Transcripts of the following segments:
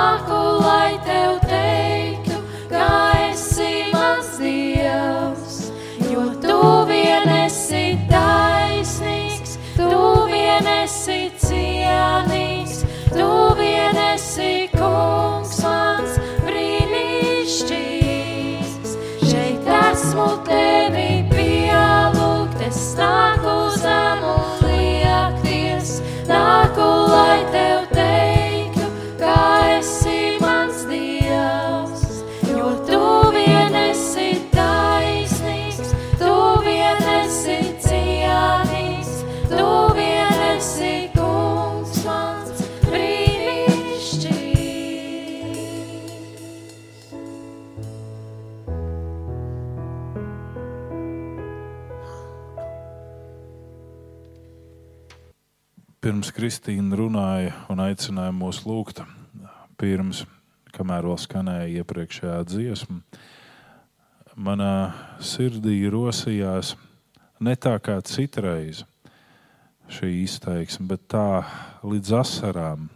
Ako Kristīna runāja un aicināja mūs lūgt, pirms, kamēr vēl skanēja iepriekšējā dziesma, manā sirdī rosījās ne tā kā citreiz šī izteiksme, bet tā līdz asarām.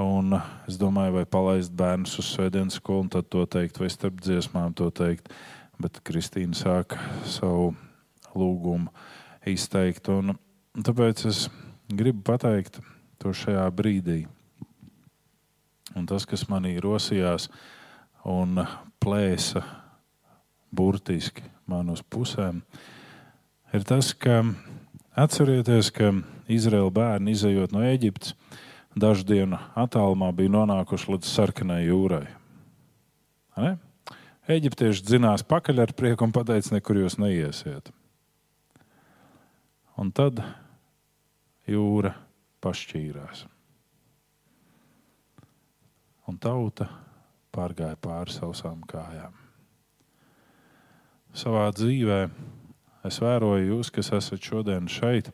Un es domāju, vai palaist bērnus uz svētdienas skolu un tad to teikt, vai starp dziesmām to teikt. Bet Kristīna sāka savu lūgumu izteikt. Un tāpēc es gribu pateikt to šajā brīdī. Un tas, kas manī rosījās un plēsa burtiski man uz pusēm, ir tas, ka atcerieties, ka Izraēla bērni izējot no Eģiptes, dažu dienu attālumā bija nonākuši līdz sarkanai jūrai. Ne? Eģiptieši dzinās pakaļ ar prieku un pateica, nekur jūs neiesiet. Un tad jūra pašķīrās. Un tauta pārgāja pāri sausām kājām. Savā dzīvē es vēroju jūs, kas esat šodien šeit,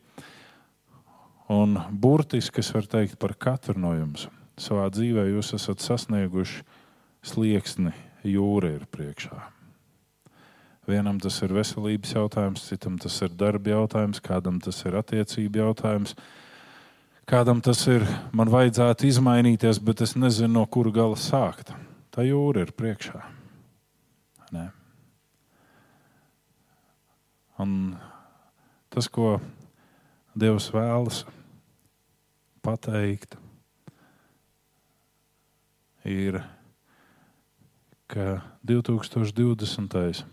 un burtiski es varu teikt par katru no jums. Savā dzīvē jūs esat sasnieguši slieksni, jūra ir priekšā. Vienam tas ir veselības jautājums, citam tas ir darba jautājums, kādam tas ir attiecību jautājums. Kādam tas ir, man vajadzētu izmainīties, bet es nezinu, no kura gala sākt. Tā jūra ir priekšā. Nē. Un tas, ko Dievs vēlas pateikt, ir, ka 2020.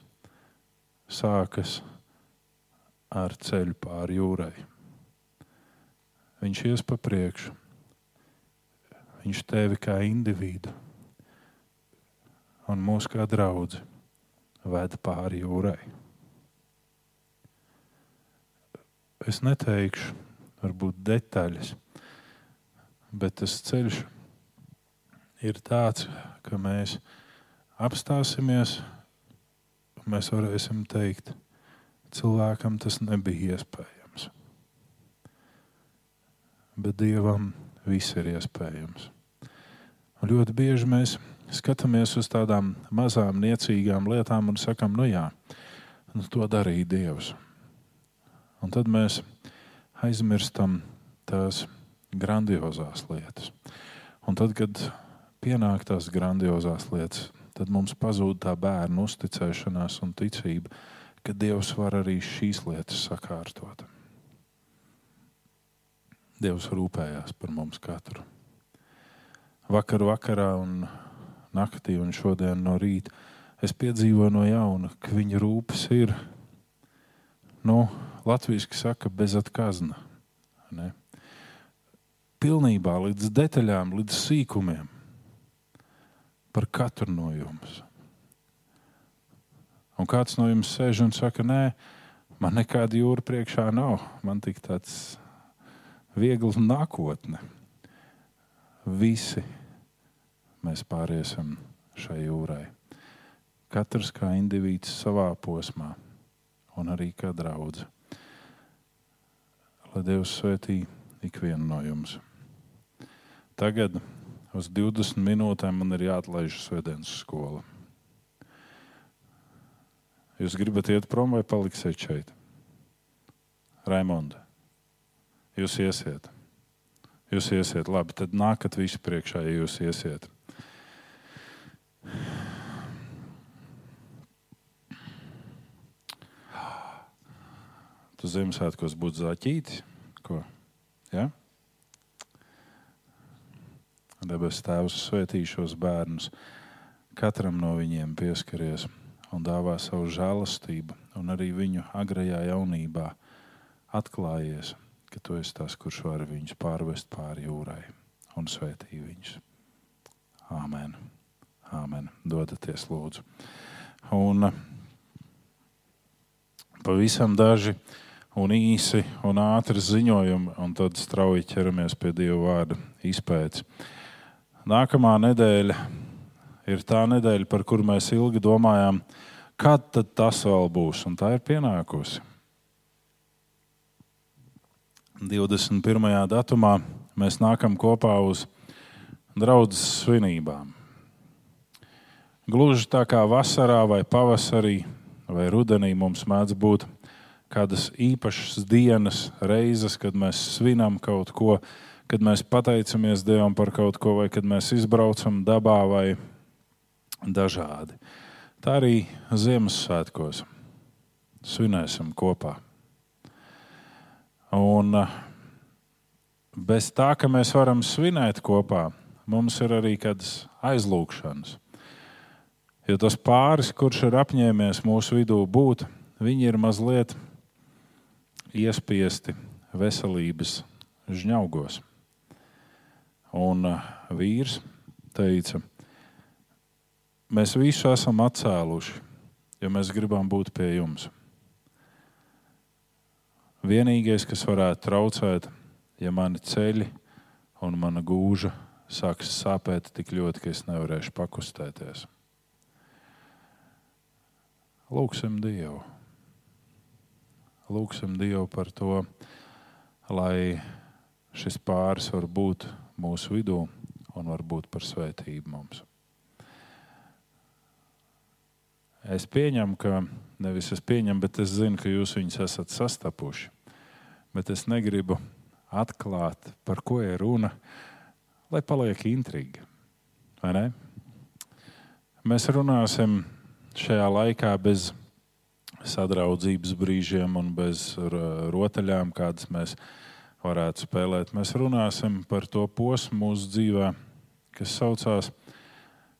Sākas ar ceļu pāri jūrai. Viņš ies pa priekšu. Viņš tevi kā individu un mūsu kā draugu ved pāri jūrai. Es neteikšu, varbūt detaļas, bet tas ceļš ir tāds, ka mēs apstāsimies mēs varēsim teikt, cilvēkam tas nebija iespējams. Bet Dievam viss ir iespējams. Un ļoti bieži mēs skatāmies uz tādām mazām, niecīgām lietām un sakām, nu jā, nu to darīja Dievs. Un tad mēs aizmirstam tās grandiozās lietas. Un tad, kad pienāk tās grandiozās lietas, tad mums pazūd tā bērnu uzticēšanās un ticība, ka Dievs var arī šīs lietas sakārtot. Dievs rūpējās par mums katru. Vakar vakarā un naktī un šodien no rīta es piedzīvoju no jauna, ka viņa rūpes ir, nu, latviešu saka, bez atkazna. Ne? Pilnībā līdz detaļām, līdz sīkumiem par katru no jums. Un kāds no jums sēž un saka, nē, man nekāda jūra priekšā nav. Man tik tāds viegls nākotne. Visi mēs pāriesim šai jūrai. Katrs kā indivīds savā posmā, un arī kā draugs. Lai Dievs svētī ikvienu no jums. Tagad uz 20 minūtēm man ir jāatlaiž svētdienas skola. Jūs gribat iet prom vai paliksiet šeit? Raimonda, jūs iesiet. Jūs iesiet, labi, tad nākat visi priekšā, ja jūs iesiet. Tu Ziemassvētkos būtu zaķītis? Ko? Ja? Debes Tēvs svētī šos bērnus. Katram no viņiem pieskaries un dāvā savu žēlastību, un arī viņu agrajā jaunībā atklājies, ka tu esi tas, kurš var viņus pārvest pāri jūrai un svētī viņus. Āmen! Āmen! Dodaties, lūdzu! Un pavisam daži un īsi un ātri ziņojumi, un tad strauji ķeramies pie Dieva vārda izpētes. Nākamā nedēļa ir tā nedēļa, par kuru mēs ilgi domājām, kad tas vēl būs, un tā ir pienākusi. 21. datumā mēs nākam kopā uz draudzes svinībām. Gluži tā kā vasarā, vai pavasarī, vai rudenī mums mēdz būt kādas īpašas dienas, reizes, kad mēs svinam kaut ko, kad mēs pateicamies Dievam par kaut ko, vai kad mēs izbraucam dabā vai dažādi. Tā arī Ziemassvētkos svinēsim kopā. Un eh, bez tā, ka mēs varam svinēt kopā, mums ir arī kādas aizlūgšanas. Jo tas pāris, kurš ir apņēmies mūsu vidū būt, viņi ir mazliet iespiesti veselības žņaugos. Un uh, vīrs teica, mēs visu esam atcēluši, jo mēs gribam būt pie jums. Vienīgais, kas varētu traucēt, ja mani ceļi un mana gūža sāks sāpēt tik ļoti, ka es nevarēšu pakustēties. Lūksim Dievu! lūgsim Dievu par to, lai šis pāris var būt mūsu vidū un var būt par svētību mums. Es pieņemu, ka nevis es pieņemu, bet es zinu, ka jūs viņus esat sastapuši. Bet es negribu atklāt, par ko ir runa, lai paliek intriga. Mēs runāsim šajā laikā bez sadraudzības brīžiem un bez rotaļām, kādas mēs varētu spēlēt. Mēs runāsim par to posmu mūsu dzīvē, kas saucās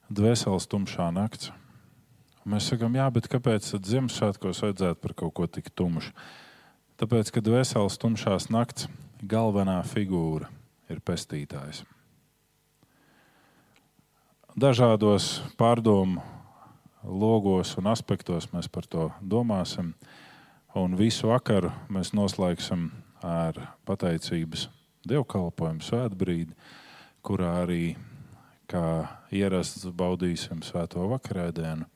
dvēseles tumšā nakts. Un mēs sakām, jā, bet kāpēc Ziemassvētkos vajadzētu par kaut ko tik tumšu? Tāpēc, ka dvēseles tumšās nakts galvenā figūra ir pestītājs. Dažādos pārdomu logos un aspektos mēs par to domāsim. Un visu vakaru mēs noslēgsim ar pateicības dievkalpojumu svētbrīdi, kurā arī, kā ierasts, baudīsim svēto vakarēdienu.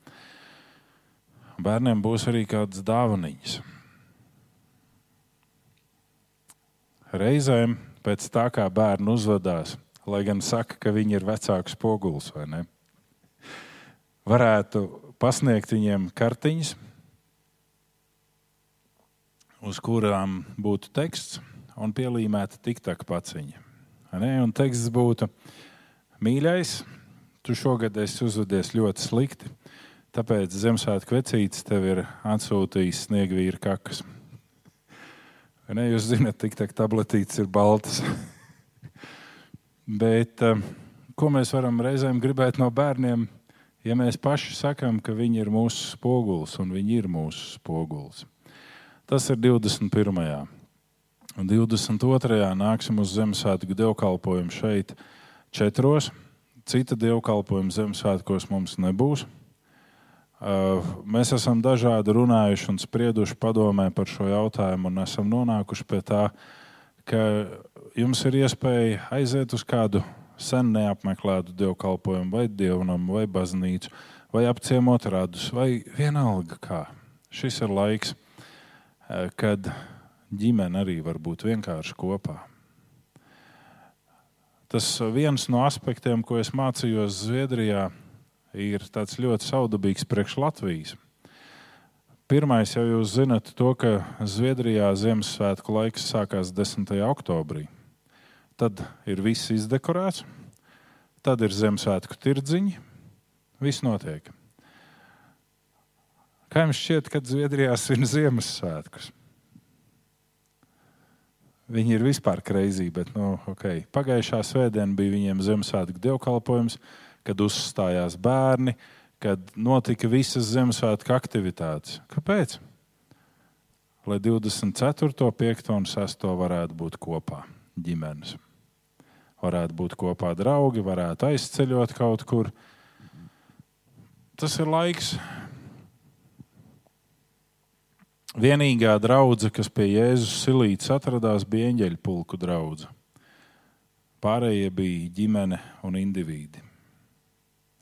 Bērniem būs arī kādas dāvaniņas. Reizēm pēc tā, kā bērni uzvedās, lai gan saka, ka viņi ir vecāks poguls vai ne, varētu pasniegt viņiem kartiņas, uz kurām būtu teksts un pielīmēta tiktak paciņa. Un teksts būtu: Mīļais, tu šogad esi uzvedies ļoti slikti, tāpēc Ziemassvētku vecītis tev ir atsūtījis sniegvīra kakas. Ne, jūs zināt, tik tā tabletītes ir baltas. Bet eh, ko mēs varam reizēm gribēt no bērniem, ja mēs paši sakām, ka viņi ir mūsu spogulis un viņi ir mūsu spogulis? Tas ir 21. Un 22. nāksim uz Ziemassvētku dievkalpojumu šeit, četros. Cita dievkalpojuma Ziemassvētkos mums nebūs. Uh, mēs esam dažādi runājuši un sprieduši padomē par šo jautājumu, un esam nonākuši pie tā, ka jums ir iespēja aiziet uz kādu sen neapmeklētu dievkalpojumu, vai dievnamu, vai baznīcu, vai apciemot radus, vai vienalga kā. Šis ir laiks, kad ģimene arī var būt vienkārši kopā. Tas viens no aspektiem, ko es mācījos Zviedrijā, ir ļoti saudabīgs priekš Latvijas. Pirmais jau jūs zinat to, ka Zviedrijā Ziemassvētku laiks sākās 10. oktobrī. Tad ir viss izdekorēts, tad ir Ziemassvētku tirdziņi, viss notiek. Kā jums šķiet, kad Zviedrijā svin Ziemassvētkus? Viņi ir vispār kreizī, bet nu, okay. pagājušā svētdiena bija viņiem Ziemassvētku dievkalpojums, kad uzstājās bērni, kad notika visas Ziemassvētku aktivitātes. Kāpēc? Lai 24., 5. un 6. varētu būt kopā ģimenes. Varētu būt kopā draugi, varētu aizceļot kaut kur. Tas ir laiks, Vienīgā draudzene, kas pie Jēzus silītes atradās, bija eņģeļu pulku draudzene. Pārējie bija ģimene un indivīdi.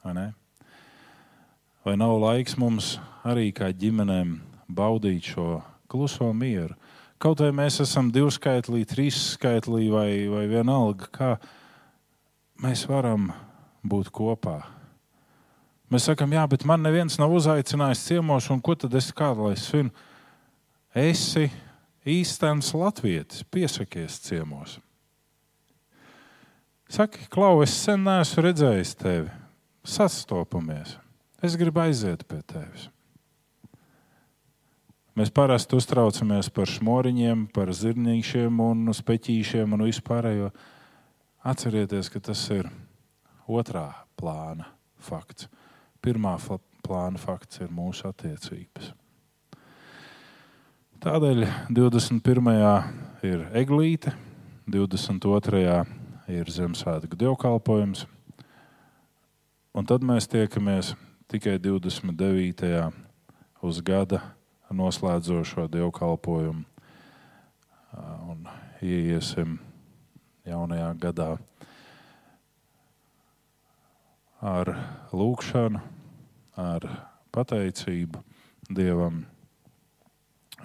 Vai, nav laiks mums arī kā ģimenēm baudīt šo kluso mieru? Kaut vai mēs esam divskaitlī, trīsskaitlī vai, vai vienalga, kā mēs varam būt kopā. Mēs sakām, jā, bet man neviens nav uzaicinājis ciemos, un ko tad es kādu lai svinu? Esi īstenis latvietis, piesakies ciemos. Saki, Klau, es sen neesmu redzējis tevi. Sastopamies. Es gribu aiziet pie tevis. Mēs parasti uztraucamies par šmoriņiem, par zirnīšiem un speķīšiem un vispārējo. Atcerieties, ka tas ir otrā plāna fakts. Pirmā plāna fakts ir mūsu attiecības. Tādēļ 21. ir eglīte, 22. ir Ziemassvētku dievkalpojums, un tad mēs tiekamies tikai 29. uz gada noslēdzošo dievkalpojumu un ieiesim jaunajā gadā ar lūgšanu, ar pateicību Dievam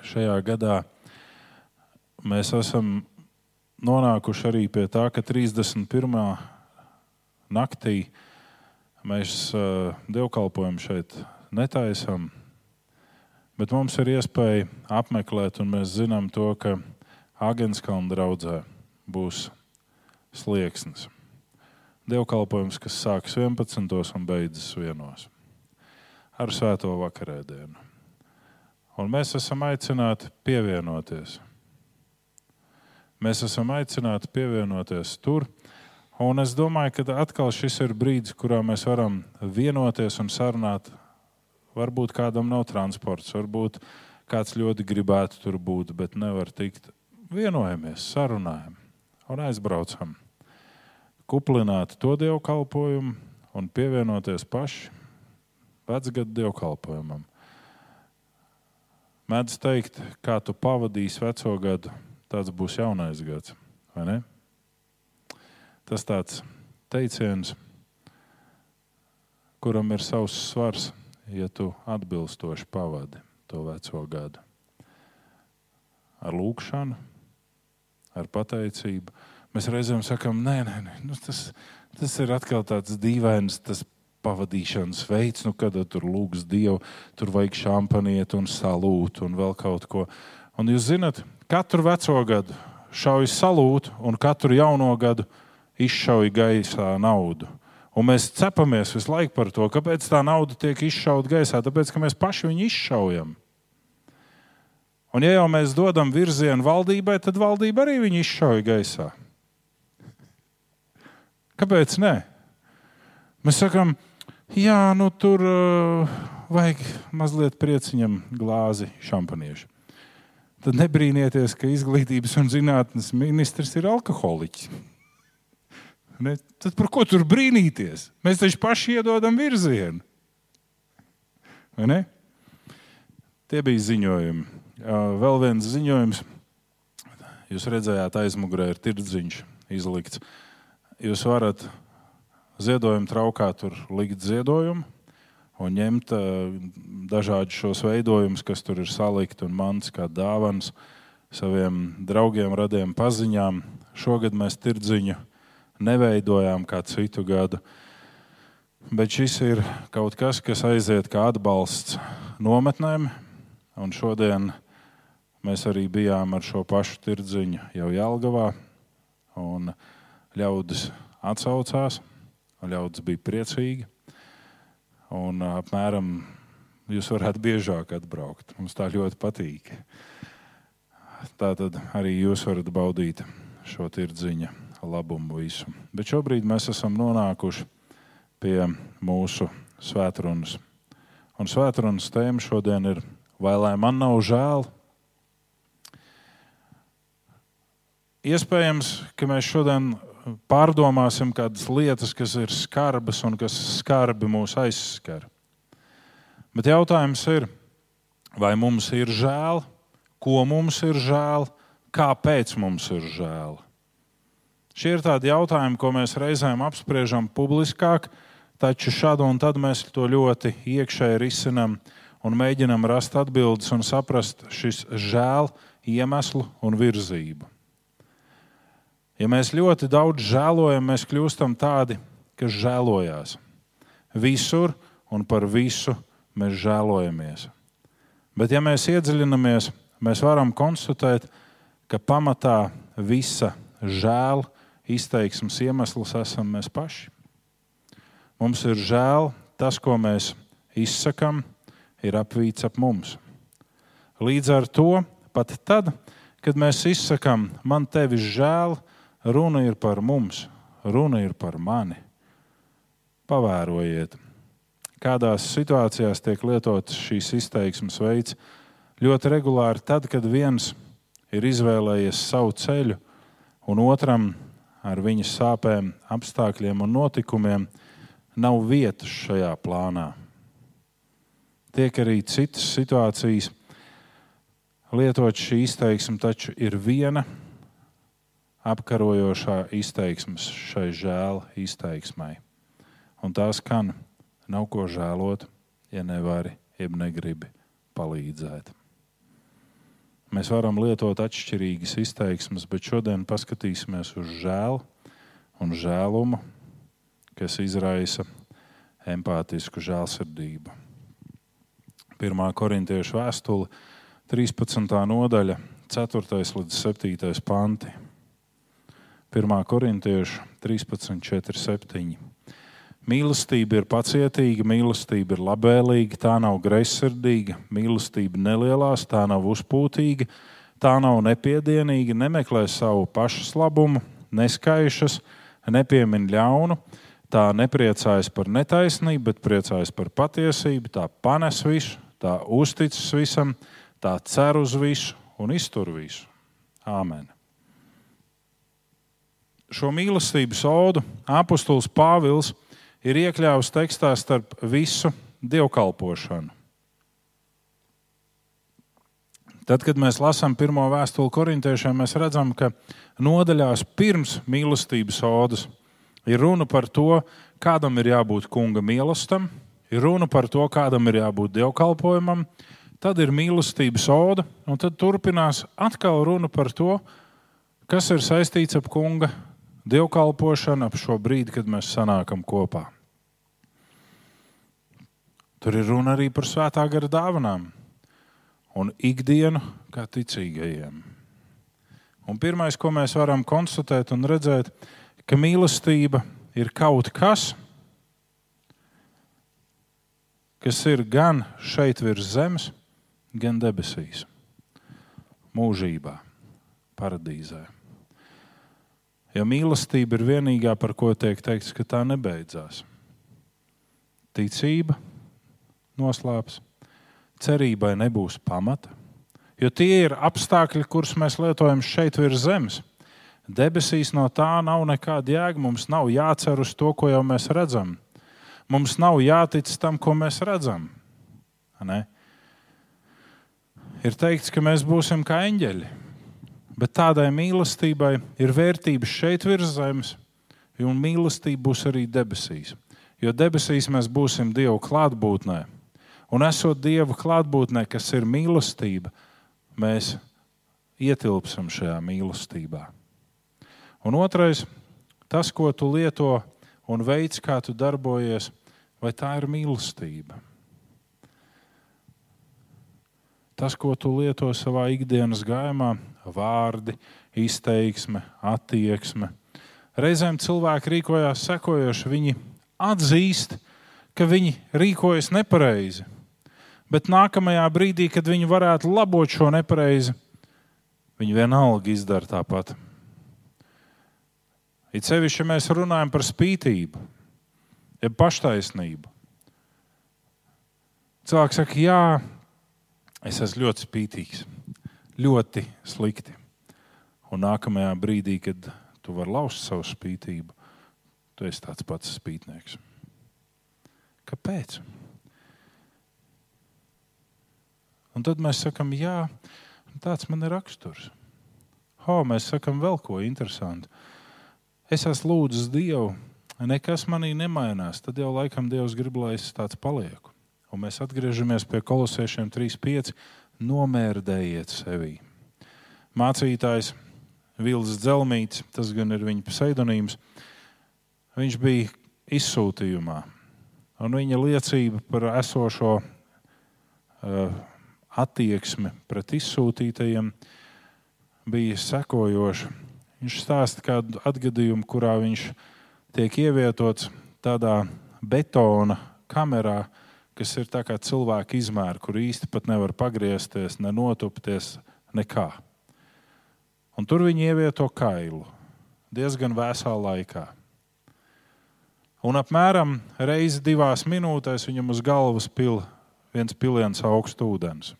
šajā gadā mēs esam nonākuši arī pie tā, ka 31. naktī mēs uh, dievkalpojumu šeit netaisam, bet mums ir iespēja apmeklēt, un mēs zinām to, ka Agenskalna draudzē būs slieksnis. Dievkalpojums, kas sākas 11. un beidzas 1. ar svēto vakarēdienu. Un mēs esam aicināti pievienoties. Mēs esam aicināti pievienoties tur, Un es domāju, ka atkal šis ir brīdis, kurā mēs varam vienoties un sarunāt. Varbūt kādam nav transports, varbūt kāds ļoti gribētu tur būt, bet nevar tikt. Vienojamies, sarunājam un aizbraucam. Kuplināt to dievkalpojumu un pievienoties paši vecgadu dievkalpojumam. Mēdz teikt, kā tu pavadīsi veco gadu, tāds būs jaunais gads. Tas tāds teiciens, kuram ir savs svars, ja tu atbilstoši pavadi to veco gadu. Ar lūkšanu, ar pateicību. Mēs reizēm sakām, nē, nē, nē nu, tas, tas ir atkal tāds dīvains. Tas pavadīšanas veids, nu, kad tur lūgs Dievu, tur vajag šampaniet un salūt un vēl kaut ko. Un jūs zināt, katru veco gadu šauj salūt, un katru jauno gadu izšauj gaisā naudu. Un mēs cepamies visu laiku par to, kāpēc tā nauda tiek izšauta gaisā. Tāpēc, ka mēs paši viņu izšaujam. Un, ja jau mēs dodam virzienu valdībai, tad valdība arī viņu izšauja gaisā. Kāpēc? Nē? Mēs sakām, Jā, nu tur uh, vajag mazliet prieciņam glāzi šampaniešu. Tad nebrīnieties, ka izglītības un zinātnes ministrs ir alkoholiķis. Ne? Tad par ko tur brīnīties? Mēs taču paši iedodam virzienu. Tie bija ziņojumi. Uh, vēl viens ziņojums. Jūs redzējāt, aizmugurē ir tirdziņš izlikts. Jūs varat ziedojuma traukā tur likt ziedojumu un ņemt uh, dažādus šos veidojumus, kas tur ir salikti un mans kā dāvans saviem draugiem, radiem paziņām. Šogad mēs tirdziņu neveidojām kā citu gadu. Bet šis ir kaut kas, kas aiziet kā atbalsts nometnēm. Un šodien mēs arī bijām ar šo pašu tirdziņu jau Jālgavā. Un ļaudis atsaucās ļaudis bija priecīgi. Un, apmēram jūs varētu biežāk atbraukt. Mums tā ļoti patīk. Tā tad arī jūs varat baudīt šo tirdziņa labumu visu. Bet šobrīd mēs esam nonākuši pie mūsu svētrunas. Un svētrunas tēma šodien ir, vai lai man nav žēl? Iespējams, ka mēs šodien pārdomāsim kādas lietas, kas ir skarbas un kas skarbi mūs aizskar. Bet jautājums ir, vai mums ir žēl, ko mums ir žēl, kāpēc mums ir žēl? Šie ir tādi jautājumi, ko mēs reizēm apspriežam publiskāk, taču šādu un tad mēs to ļoti iekšēji risinām un mēģinam rast atbildes un saprast šis žēl iemeslu un virzību. Ja mēs ļoti daudz žēlojam, mēs kļūstam tādi, kas žēlojās. Visur un par visu mēs žēlojamies. Bet, ja mēs iedziļināmies, mēs varam konstatēt, ka pamatā visa žēl izteiksmes iemesls esam mēs paši. Mums ir žēl, tas, ko mēs izsakām, ir apvīts ap mums. Līdz ar to pat tad, kad mēs izsakām, man tevi žēl, Runa ir par mums, runa ir par mani. Pavērojiet, kādās situācijās tiek lietots šīs izteiksmes veids. Ļoti regulāri tad, kad viens ir izvēlējies savu ceļu, un otram ar viņa sāpēm, apstākļiem un notikumiem nav vietas šajā plānā. Tiek arī citas situācijas lietot šī izteiksme, taču ir viena apkarojošā izteiksmes šai žēl izteiksmai. Un tā skan, nav ko žēlot, ja nevari, jeb negribi palīdzēt. Mēs varam lietot atšķirīgas izteiksmes, bet šodien paskatīsimies uz žēlu un žēlumu, kas izraisa empātisku žēlsirdību. 1. korintiešu vēstule, 13. nodaļa, 4. līdz 7. panti. 1. korintiešu 13, 4, 7. Mīlestība ir pacietīga, mīlestība ir labvēlīga, tā nav greizsirdīga, mīlestība nelielās, tā nav uzpūtīga, tā nav nepiedienīga, nemeklē savu pašlabumu, neskaišas, nepiemin ļaunu, tā nepriecājas par netaisnību, bet priecājas par patiesību, tā panes visu, tā uzticas visam, tā cer uz visu un iztur visu. Āmen. Šo mīlestības odu apustulis Pāvils ir iekļāvis tekstā starp visu dievkalpošanu. Tad, kad mēs lasām pirmo vēstuli korintiešiem, mēs redzam, ka nodaļās pirms mīlestības odas ir runa par to, kādam ir jābūt kunga mīlestam, ir runa par to, kādam ir jābūt dievkalpojumam, tad ir mīlestības oda, un tad turpinās atkal runa par to, kas ir saistīts ap kunga dievkalpošanu ap šo brīdi, kad mēs sanākam kopā. Tur ir runa arī par svētā gara dāvanām un ikdienu kā ticīgajiem. Un pirmais, ko mēs varam konstatēt un redzēt, ka mīlestība ir kaut kas, kas ir gan šeit virs zemes, gan debesīs, mūžībā, paradīzē. Jo mīlestība ir vienīgā, par ko tiek teikts, ka tā nebeidzās. Ticība noslēps, cerībai nebūs pamata, jo tie ir apstākļi, kurus mēs lietojam šeit virs zemes. Debesīs no tā nav nekāda jēga. Mums nav jācer uz to, ko jau mēs redzam. Mums nav jātic tam, ko mēs redzam. Ne? Ir teikts, ka mēs būsim kā eņģeļi, bet tādai mīlestībai ir vērtības šeit virs zemes, un mīlestība būs arī debesīs. Jo debesīs mēs būsim Dieva klātbūtnē, un esot Dieva klātbūtnē, kas ir mīlestība, mēs ietilpsim šajā mīlestībā. Un otrais, tas, ko tu lieto un veids, kā tu darbojies, vai tā ir mīlestība. Tas, ko tu lieto savā ikdienas gājumā, vārdi, izteiksme, attieksme. Reizēm cilvēki rīkojās sekojoši. Viņi atzīst, ka viņi rīkojas nepareizi. Bet nākamajā brīdī, kad viņi varētu labot šo nepareizi, viņi vienalga izdara tāpat. It sevišķi, ja mēs runājam par spītību, jeb paštaisnību. Cilvēks saka, jā, es esmu ļoti spītīgs, ļoti slikti. Un nākamajā brīdī, kad tu vari lauzt savu spītību, tu esi tāds pats spītnieks. Kāpēc? Un tad mēs sakām, jā, tāds man ir raksturs. Ho, mēs sakām vēl ko interesantu es esmu lūdzis Dievu, nekas manī nemainās, tad jau laikam Dievs grib, lai es tāds palieku. Un mēs atgriežamies pie kolosiešiem 3.5. Nomērdējiet sevi. Mācītājs Vils Zelmīts, tas gan ir viņa pseidonīms, viņš bija izsūtījumā. Un viņa liecība par esošo uh, attieksmi pret izsūtītajiem bija sekojoša. Viņš stāsta kādu atgadījumu, kurā viņš tiek ievietots tādā betona kamerā, kas ir tā kā cilvēka izmēra, kur īsti pat nevar pagriezties, ne notupties, nekā. Un tur viņi ievieto kailu diezgan vēsā laikā. Un apmēram reizi divās minūtēs viņam uz galvas pil viens piliens augstu ūdens.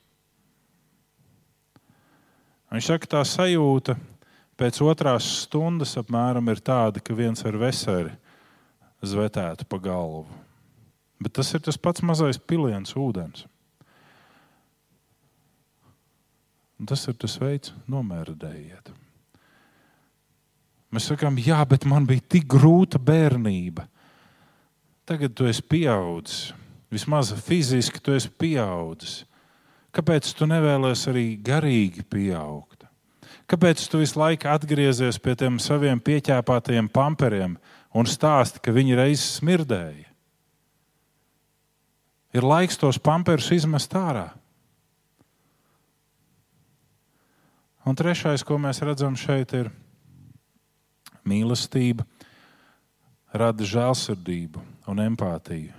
Viņš saka, tā sajūta Pēc otrās stundas apmēram ir tāda, ka viens ar veseli zvetētu pa galvu. Bet tas ir tas pats mazais piliens ūdens. Un tas ir tas veids, kā nomērdējiet. Mēs sakām, jā, bet man bija tik grūta bērnība. Tagad tu esi pieaudzis, vismaz fiziski tu esi pieaudzis. Kāpēc tu nevēlies arī garīgi pieaugt? Kāpēc tu visu laiku atgriezies pie tiem saviem pieķēpātajiem pamperiem un stāsti, ka viņi reiz smirdēja? Ir laiks tos pamperus izmest ārā. Un trešais, ko mēs redzam šeit, ir mīlestība, rada žēlsirdību un empātiju,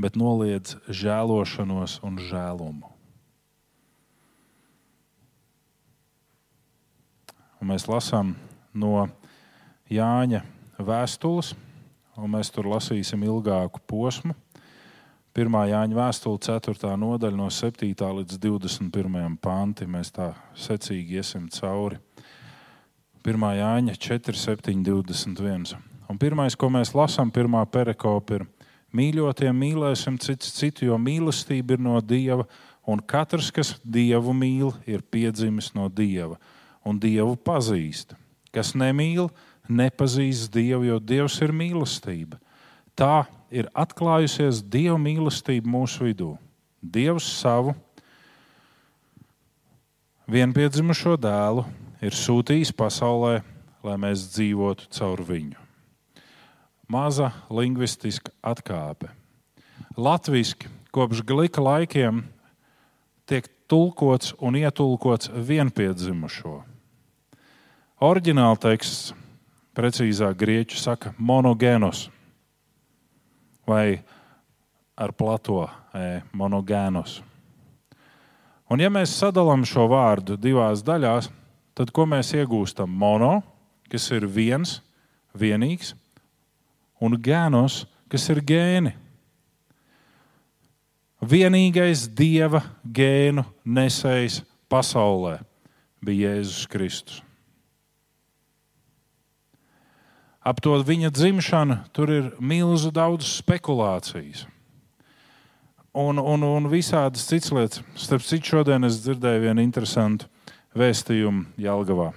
bet noliedz žēlošanos un žēlumu. Un mēs lasām no Jāņa vēstules, un mēs tur lasīsim ilgāku posmu. 1. Jāņa vēstule, 4. nodaļa, no 7. līdz 21. panti. Mēs tā secīgi iesim cauri. 1. Jāņa 4, 7, 21. Un pirmais, ko mēs lasām, pirmā perikopa ir: Mīļotie, mīlēsim citu citu, jo mīlestība ir no Dieva, un katrs, kas Dievu mīl, ir piedzimis no Dieva un Dievu pazīst. Kas nemīl, nepazīst Dievu, jo Dievs ir mīlestība. Tā ir atklājusies Dieva mīlestība mūsu vidū. Dievs savu vienpiedzimušo dēlu ir sūtījis pasaulē, lai mēs dzīvotu caur viņu. Maza lingvistiska atkāpe. Latvijasiski kopš glīka laikiem tiek tulkots un ietulkots vienpiedzimušo. Oriģināla teksts, precīzāk grieķu saka, monogēnos vai ar plato e, monogēnus. Un, ja mēs sadalām šo vārdu divās daļās, tad ko mēs iegūstam? Mono, kas ir viens, vienīgs, un gēnos, kas ir gēni. Vienīgais dieva gēnu nesējs pasaulē bija Jēzus Kristus. Ap to viņa dzimšanu tur ir milzu daudz spekulācijas. Un, un, un visādas citas lietas. Starp citu, šodien es dzirdēju vienu interesantu vēstījumu Jālgavā.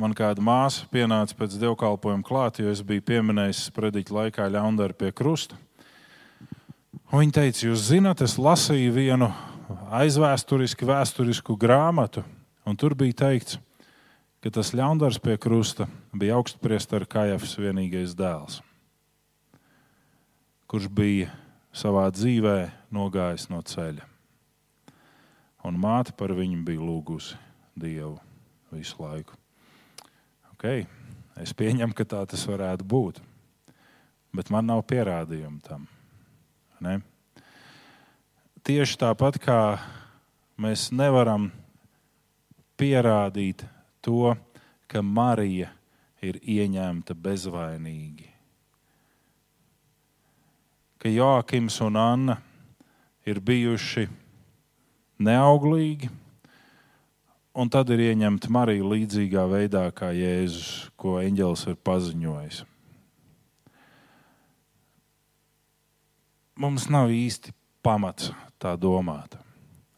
Man kāda māsa pienāca pēc dievkalpojuma klāt, jo es biju pieminējis sprediķa laikā ļaundaru pie krusta. Un viņa teica, jūs zināt, es lasīju vienu aizvēsturisku, vēsturisku grāmatu, un tur bija teikts, ka ka tas ļaundars pie krusta bija augstpriestera Kajafs vienīgais dēls, kurš bija savā dzīvē nogājis no ceļa. Un māte par viņu bija lūgusi Dievu visu laiku. Okay. Es pieņemu, ka tā tas varētu būt, bet man nav pierādījumu tam. Ne? Tieši tāpat kā mēs nevaram pierādīt to, ka Marija ir ieņemta bezvainīgi. Ka Joakims un Anna ir bijuši neauglīgi, un tad ir ieņemta Marija līdzīgā veidā kā Jēzus, ko eņģelis ir paziņojis. Mums nav īsti pamats tā domāt,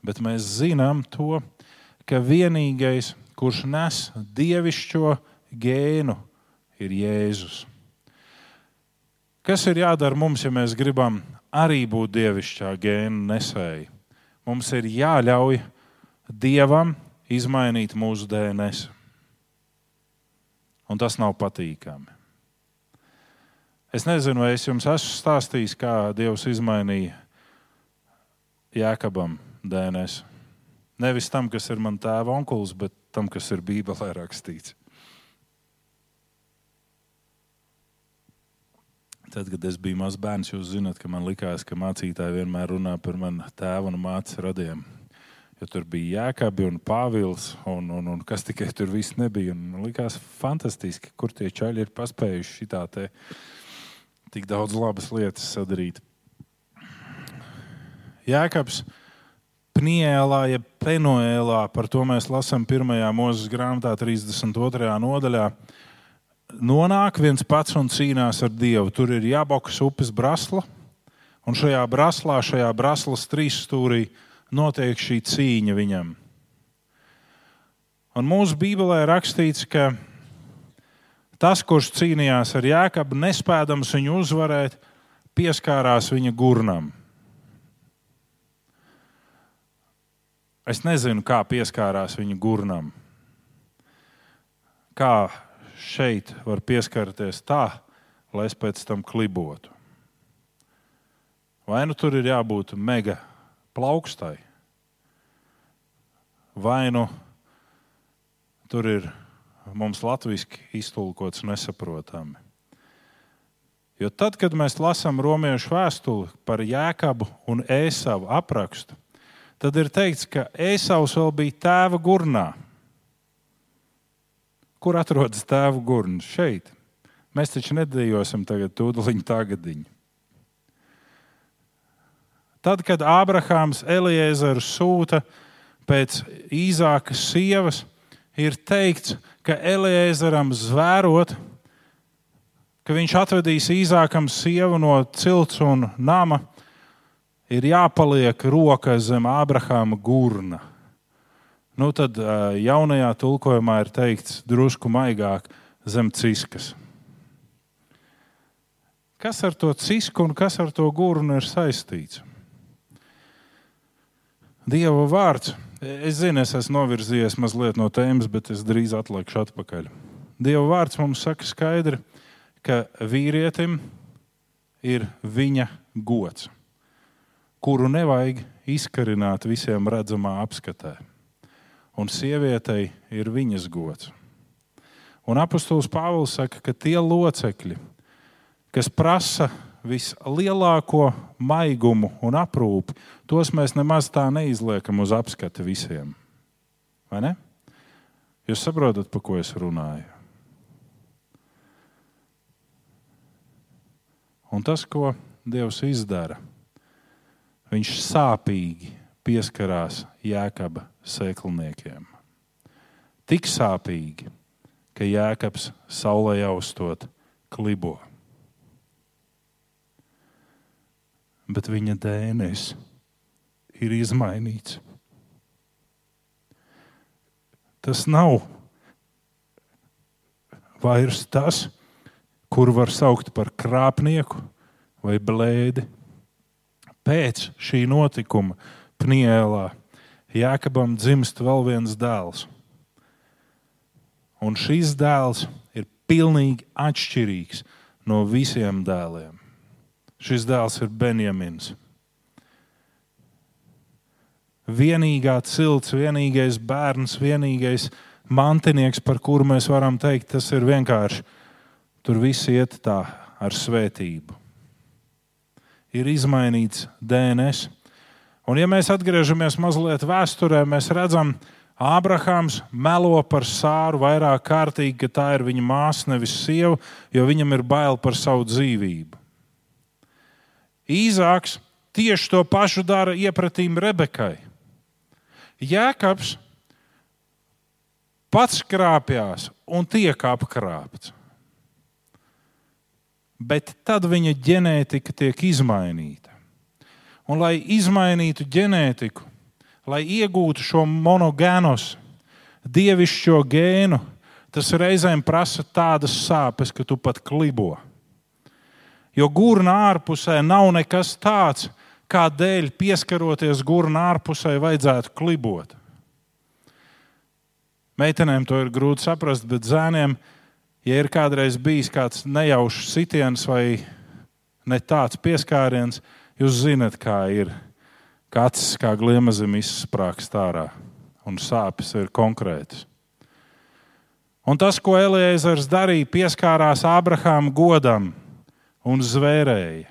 bet mēs zinām to, ka vienīgais, kurš nes dievišķo gēnu, ir Jēzus. Kas ir jādara mums, ja mēs gribam arī būt dievišķā gēna nesēji? Mums ir jāļauj Dievam izmainīt mūsu DNS. Un tas nav patīkami. Es nezinu, vai es jums esmu stāstījis, kā Dievs izmainīja Jēkabam DNS. Nevis tam, kas ir mans tēva onkulis, bet tam, kas ir Bībelē rakstīts. Tad, kad es biju mazs bērns, jūs zināt, ka man likās, ka mācītāji vienmēr runā par manu tēvu un mātes radiem. Jo tur bija jēkabi un pāvils, un, un, un kas tikai tur viss nebija. Un man likās fantastiski, kur tie čaļi ir paspējuši šitā te tik daudz labas lietas sadarīt. Jēkabs Pnielā, jeb Penoēlā, par to mēs lasām 1. mūža grāmatā, 32. nodaļā. Nonāk viens pats un cīnās ar Dievu. Tur ir jābokas upes brasla, un šajā braslā, šajā braslas trīs stūrī notiek šī cīņa viņam. Un mūsu Bībelē rakstīts, ka tas, kurš cīnījās ar Jēkabu, nespēdams viņu uzvarēt, pieskārās viņa gurnam. Es nezinu, kā pieskārās viņa gurnam. Kā šeit var pieskarties tā, lai es pēc tam klibotu. Vai nu tur ir jābūt mega plaukstai, vai nu tur ir mums latviešu iztulkots nesaprotami. Jo tad, kad mēs lasām romiešu vēstuli par jēkabu un ēsavu aprakstu, tad ir teikts, ka Ēsaus vēl bija tēva gurnā. kur atrodas tēva gurns? Šeit. Mēs taču nedējosim tagad tūdaļiņu tagadiņu. Tad, kad Ābrahāms Eliezeru sūta pēc īzākas sievas, ir teikts, ka Eliezeram zvērot, ka viņš atvedīs īzākam sievu no cilts un nama, ir jāpaliek roka zem Ābrahāma gurna. Nu, tad jaunajā tulkojumā ir teikts drusku maigāk zem ciskas. Kas ar to cisku un kas ar to gurnu ir saistīts? Dieva vārds. Es zinu, es esmu novirzījies mazliet no tēmas, bet es drīz atlikšu atpakaļ. Dieva vārds mums saka skaidri, ka vīrietim ir viņa gods, kuru nevajag izkarināt visiem redzamā apskatē. Un sievietei ir viņas gods. Un apustulis Pāvils saka, ka tie locekļi, kas prasa vislielāko maigumu un aprūpi, tos mēs nemaz tā neizliekam uz apskati visiem. Vai ne? Jūs saprotat, par ko es runāju? Un tas, ko Dievs izdara, viņš sāpīgi pieskarās jēkaba sēklniekiem. Tik sāpīgi, ka jēkabs saulē austot klibo. bet viņa dēnis ir izmainīts. Tas nav vairs tas, kur var saukt par krāpnieku vai blēdi. Pēc šī notikuma Pnielā Jākabam dzimst vēl viens dēls. Un šis dēls ir pilnīgi atšķirīgs no visiem dēliem. Šis dēls ir Benjamins. Vienīgā cilts, vienīgais bērns, vienīgais mantinieks, par kuru mēs varam teikt, tas ir vienkārši. Tur viss iet tā ar svētību. Ir izmainīts DNS. Un, ja mēs atgriežamies mazliet vēsturē, mēs redzam, ka Ābrahāms melo par sāru vairāk kārtīgi, ka tā ir viņa māsa, nevis sieva, jo viņam ir bail par savu dzīvību. Īzāks tieši to pašu dara iepratīm Rebekai. Jēkabs pats krāpjas un tiek apkrāpts. Bet tad viņa ģenētika tiek izmainīta. Un, lai izmainītu ģenētiku, lai iegūtu šo monogēnos, dievišķo gēnu, tas reizēm prasa tādas sāpes, ka tu pat klibo. Jo gurna ārpusē nav nekas tāds, kādēļ pieskaroties gurna ārpusē vajadzētu klibot. Meitenēm to ir grūti saprast, bet zēniem, ja ir kādreiz bijis kāds nejaušs sitiens vai ne tāds pieskāriens, jūs zinat, kā ir. Kāds kā gliemazim izsprāgst ārā, un sāpes ir konkrētas. Un tas, ko Eliezers darīja, pieskārās Abrahāma godam, un zvērēja.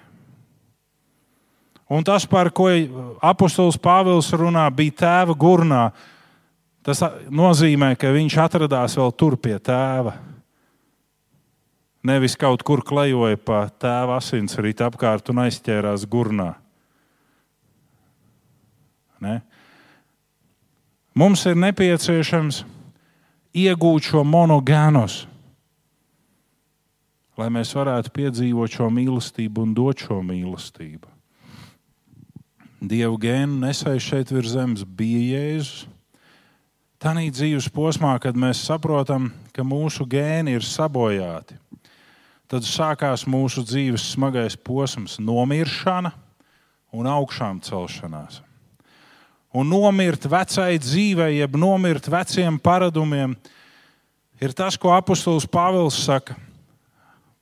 Un tas, par ko apustulis Pāvils runā, bija tēva gurnā. Tas nozīmē, ka viņš atradās vēl tur pie tēva. Nevis kaut kur klejoja pa tēva asins rīta apkārt un aizķērās gurnā. Ne? Mums ir nepieciešams iegūt šo monogēnos lai mēs varētu piedzīvot šo mīlestību un dot šo mīlestību. Dievu gēnu nesējis šeit virs zemes bija Jēzus. Tanī dzīves posmā, kad mēs saprotam, ka mūsu gēni ir sabojāti, tad sākās mūsu dzīves smagais posms, nomiršana un augšām celšanās. Un nomirt vecai dzīvei, jeb nomirt veciem paradumiem, ir tas, ko apustulis Pāvils saka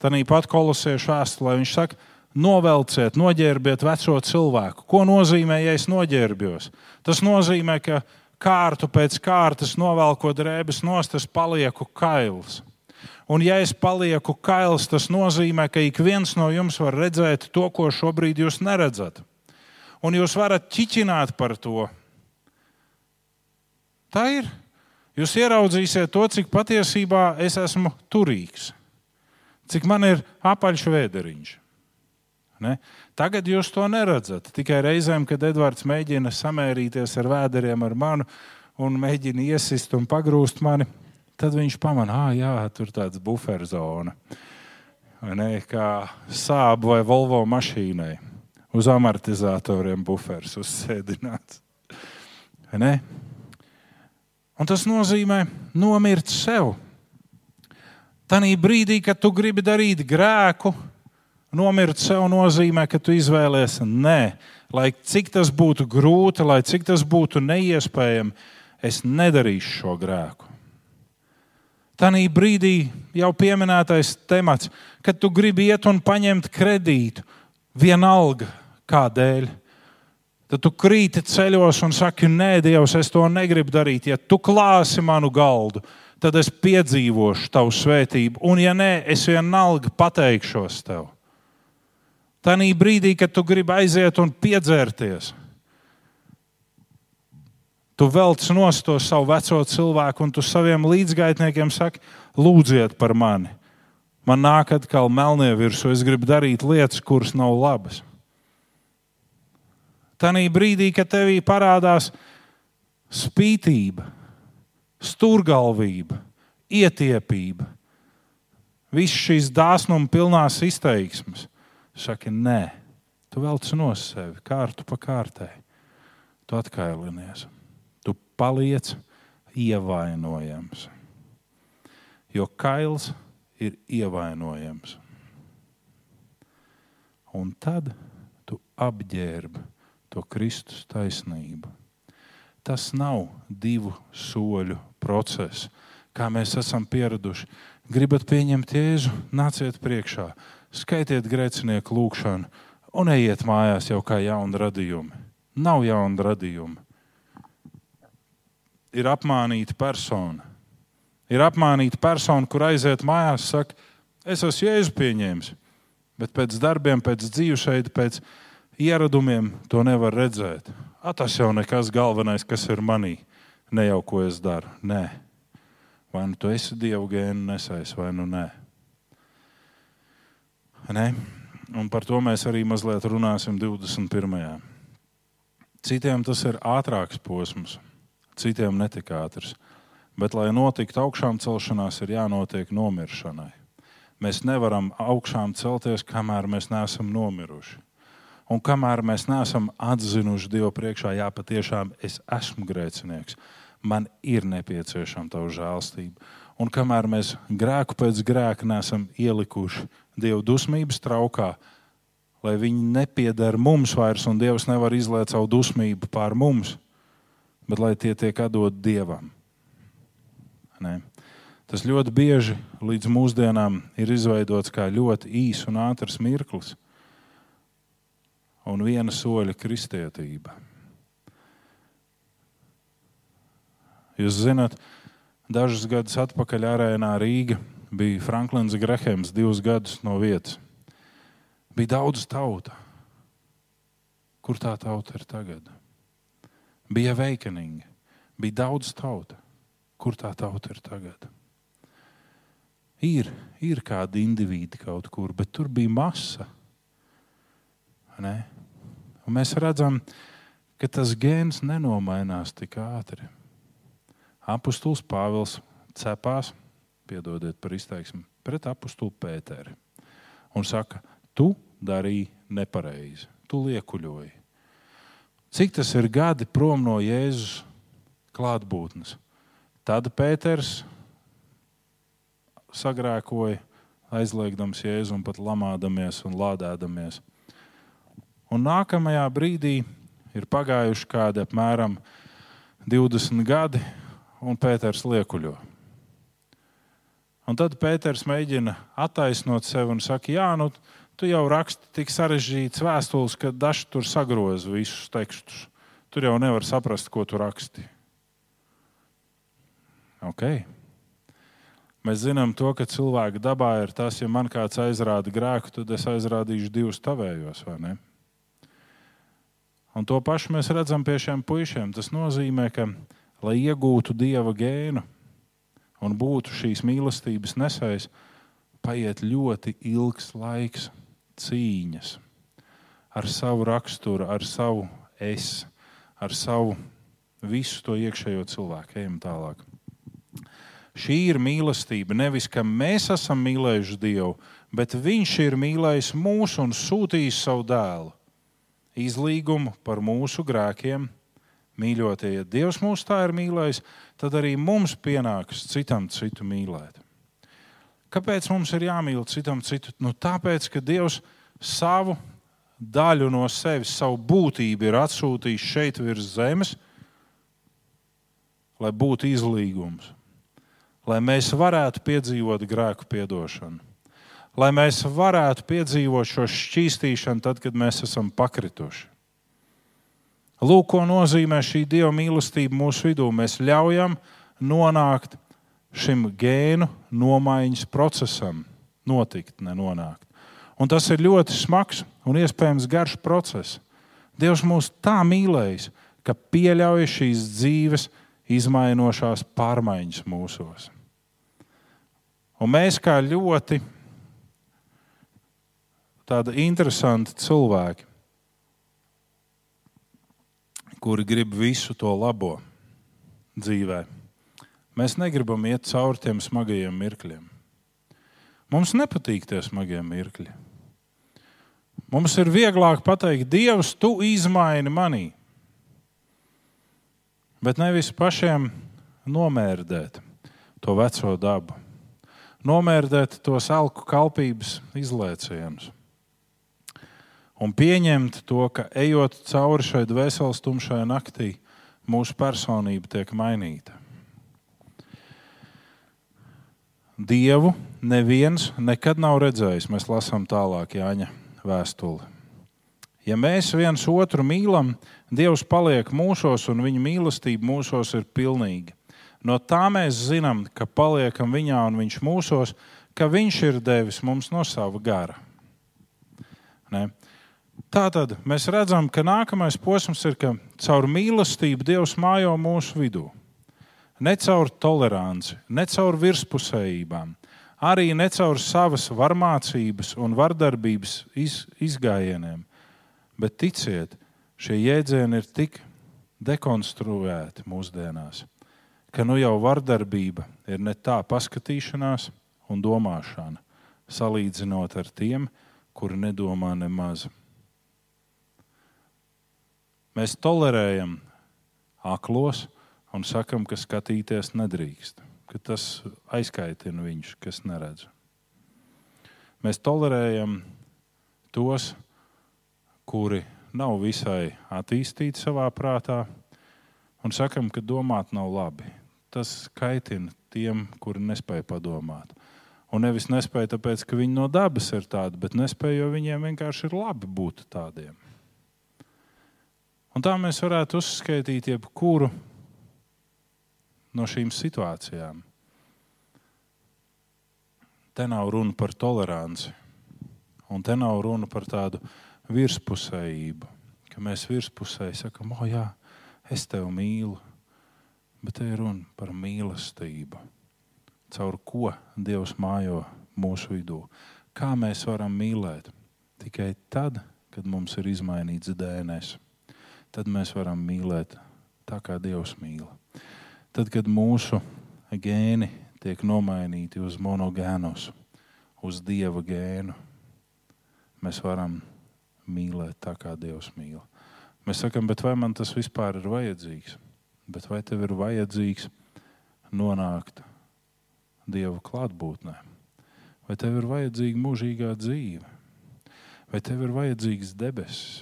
Tāpat kolosiešu vēstulē viņš saka, novelciet, noģērbiet veco cilvēku. Ko nozīmē, ja es noģērbjos? Tas nozīmē, ka kārtu pēc kārtas novelkot drēbes nost, es palieku kails. Un, ja es palieku kails, tas nozīmē, ka ik viens no jums var redzēt to, ko šobrīd jūs neredzat. Un jūs varat ķiķināt par to. Tā ir. Jūs ieraudzīsiet to, cik patiesībā es esmu turīgs, cik man ir apaļš vēderiņš. Ne? Tagad jūs to neredzat. Tikai reizēm, kad Edvards mēģina samērīties ar vēderiem, ar manu un mēģina iesist un pagrūst mani, tad viņš pamanā, ah, jā, tur ir tāds buferzona. Ne, kā sābu vai Volvo mašīnai. Uz amortizatoriem buferis uzsēdināts. Ne? Un tas nozīmē nomirt sev. Tanī brīdī, kad tu gribi darīt grēku, nomirt sev nozīmē, ka tu izvēlēsies nē, lai cik tas būtu grūti, lai cik tas būtu neiespējami, es nedarīšu šo grēku. Tanī brīdī jau pieminētais temats, kad tu gribi iet un paņemt kredītu, vienalga kādēļ. Tad tu krīti ceļos un saki, nē, Dievs, es to negribu darīt. Ja tu klāsi manu galdu, tad es piedzīvošu tavu svētību. Un, ja nē, es vienalga pateikšos tev. Tanī brīdī, kad tu gribi aiziet un piedzērties, tu velc nost to savu veco cilvēku, un tu saviem līdzgaitniekiem saki, lūdziet par mani. Man nāk atkal melnie virsū, es gribu darīt lietas, kuras nav labas. Tanī brīdī, kad tevī parādās spītība, stūrgalvība, ietiepība, visas šīs dāsnuma pilnās izteiksmes, saka, nē, tu velc no sevi kārtu pa kārtai. Tu atkailinies, paliec ievainojams. Jo kails ir ievainojams. Un tad tu apģērbi to Kristus taisnību. Tas nav divu soļu process, kā mēs esam pieraduši. Gribat pieņemt jēzu, nāciet priekšā, skaitiet grēcinieku lūgšanu un ejiet mājās jau kā jauni radījumi. Nav jauna radījuma. Ir apmānīta persona. Ir apmānīta persona, kur aiziet mājās, saka, es esmu jēzu pieņēmis, bet pēc darbiem, pēc dzīvesveida, pēc dzīvesveida ieradumiem to nevar redzēt. A, tas jau nekas galvenais, kas ir manī, ne jau ko es daru. Nē, vai nu tu esi dievu gēnu nesais, vai nu nē. nē. Un par to mēs arī mazliet runāsim 21. Citiem tas ir ātrāks posms, citiem netik ātrs. Bet, lai notiktu augšām celšanās, ir jānotiek nomiršanai. Mēs nevaram augšām celties, kamēr mēs neesam nomiruši. Un kamēr mēs neesam atzinuši Dievu priekšā, jā, patiešām es esmu grēcinieks, man ir nepieciešama tava žēlstība. Un kamēr mēs grēku pēc grēka neesam ielikuši Dieva dusmības traukā, lai viņi nepieder mums vairs, un Dievs nevar izlēt savu dusmību pār mums, bet lai tie tiek atdot Dievam. Ne? Tas ļoti bieži līdz mūsdienām ir izveidots kā ļoti īss un ātrs mirklis un viena soļa kristietība. Jūs zināt, dažus gadus atpakaļ arēnā Rīga bija Franklins Grahams, divus gadus no vietas. Bija daudz tauta. Kur tā tauta ir tagad? Bija veikanīgi, bija daudz tauta. Kur tā tauta ir tagad? Ir, ir kādi indivīdi kaut kur, bet tur bija masa. Mēs redzam, ka tas gēns nenomainās tik ātri. Apostols Pāvils cepās, piedodiet par izteiksmi, pret apostulu Pēteri un saka, tu darīji nepareizi, tu liekuļoji. Cik tas ir gadi prom no Jēzus klātbūtnes? Tad Pēters sagrēkoja, aizliegdams Jēzu un pat lamādamies un lādēdamies. Un nākamajā brīdī ir pagājuši kādi apmēram 20 gadi, un Pēters liekuļo. Un tad Pēters mēģina attaisnot sevi un saka, jā, nu, tu jau raksti tik sarežģītas vēstules, ka daži tur sagroza visus tekstus. Tur jau nevar saprast, ko tu raksti. Okay. Mēs zinām, to, ka cilvēka dabā ir tas, ja man kāds aizrāda grēku, tad es aizrādīšu divus tavējos? Un to pašu mēs redzam pie šiem puišiem. Tas nozīmē, ka, lai iegūtu dieva gēnu un būtu šīs mīlestības nesējs, paiet ļoti ilgs laiks, cīņas ar savu raksturu, ar savu es, ar savu visu to iekšējo cilvēku. Ejam tālāk. Šī ir mīlestība. Nevis, ka mēs esam mīlējuši Dievu, bet Viņš ir mīlējis mūs un sūtījis savu dēlu. Izlīgumu par mūsu grēkiem. Mīļotie, ja Dievs mūs tā ir mīlējis, tad arī mums pienāks citam citu mīlēt. Kāpēc mums ir jāmīl citam citu? Nu, tāpēc, ka Dievs savu daļu no sevis, savu būtību ir atsūtījis šeit virs zemes, lai būtu izlīgums, lai mēs varētu piedzīvot grēku piedošanu, lai mēs varētu piedzīvot šo šķīstīšanu tad, kad mēs esam pakrituši. Lūk, ko nozīmē šī dieva mīlestība mūsu vidū. Mēs ļaujam nonākt šim gēnu nomaiņas procesam, notikt, nenonākt. Un tas ir ļoti smags un iespējams garš process. Dievs mūs tā mīlējis, ka pieļauj šīs dzīves izmainošās pārmaiņas mūsos. Un mēs kā ļoti tādi interesanti cilvēki, kuri grib visu to labo dzīvē, mēs negribam iet cauri tiem smagajiem mirkļiem. Mums nepatīk tie smagie mirkļi. Mums ir vieglāk pateikt, Dievs, tu izmaini manī. Bet nevis pašiem nomērdēt to veco dabu, nomērdēt tos alku kalpības izlēcienus un pieņemt to, ka ejot cauri šai dvēseles tumšai naktī, mūsu personība tiek mainīta. Dievu neviens nekad nav redzējis. Mēs lasām tālāk Jāņa vēstuli. Ja mēs viens otru mīlam, Dievs paliek mūsos un viņa mīlestība mūsos ir pilnīga. No tā mēs zinām, ka paliekam viņā un viņš mūsos, ka viņš ir devis mums no sava gara. Ne? Tā tad mēs redzam, ka nākamais posms ir, ka caur mīlestību Dievs mājo mūsu vidū. Ne caur toleranci, ne caur virspusējībām, arī ne caur savas varmācības un vardarbības iz, izgājieniem. Bet ticiet, šie jēdzieni ir tik dekonstruēti mūsdienās, ka nu jau vardarbība ir ne tā paskatīšanās un domāšana, salīdzinot ar tiem, kuri nedomā nemaz. Mēs tolerējam aklos un sakam, ka skatīties nedrīkst, ka tas aizkaitina viņus, kas neredz. Mēs tolerējam tos, kuri nav visai attīstīti savā prātā, un sakam, ka domāt nav labi. Tas kaitina tiem, kuri nespēja padomāt. Un nevis nespēja tāpēc, ka viņi no dabas ir tādi, bet nespēja, jo viņiem vienkārši ir labi būt tādiem. Un tā mēs varētu uzskaitīt jebkuru no šīm situācijām. Te nav runa par toleranci, un te nav runa par tādu virspusējību, ka mēs virspusēji sakam, o, jā, es tevi mīlu, bet te ir runa par mīlestību, caur ko Dievs mājo mūsu vidū. Kā mēs varam mīlēt? Tikai tad, kad mums ir izmainīts DNS, tad mēs varam mīlēt tā, kā Dievs mīl. Tad, kad mūsu gēni tiek nomainīti uz monogēnus, uz dieva gēnu, mēs varam mīlēt tā, kā Dievs mīl. Mēs sakām, bet vai man tas vispār ir vajadzīgs? Bet vai tev ir vajadzīgs nonākt Dieva klātbūtnē? Vai tev ir vajadzīga mūžīgā dzīve? Vai tev ir vajadzīgs debesis?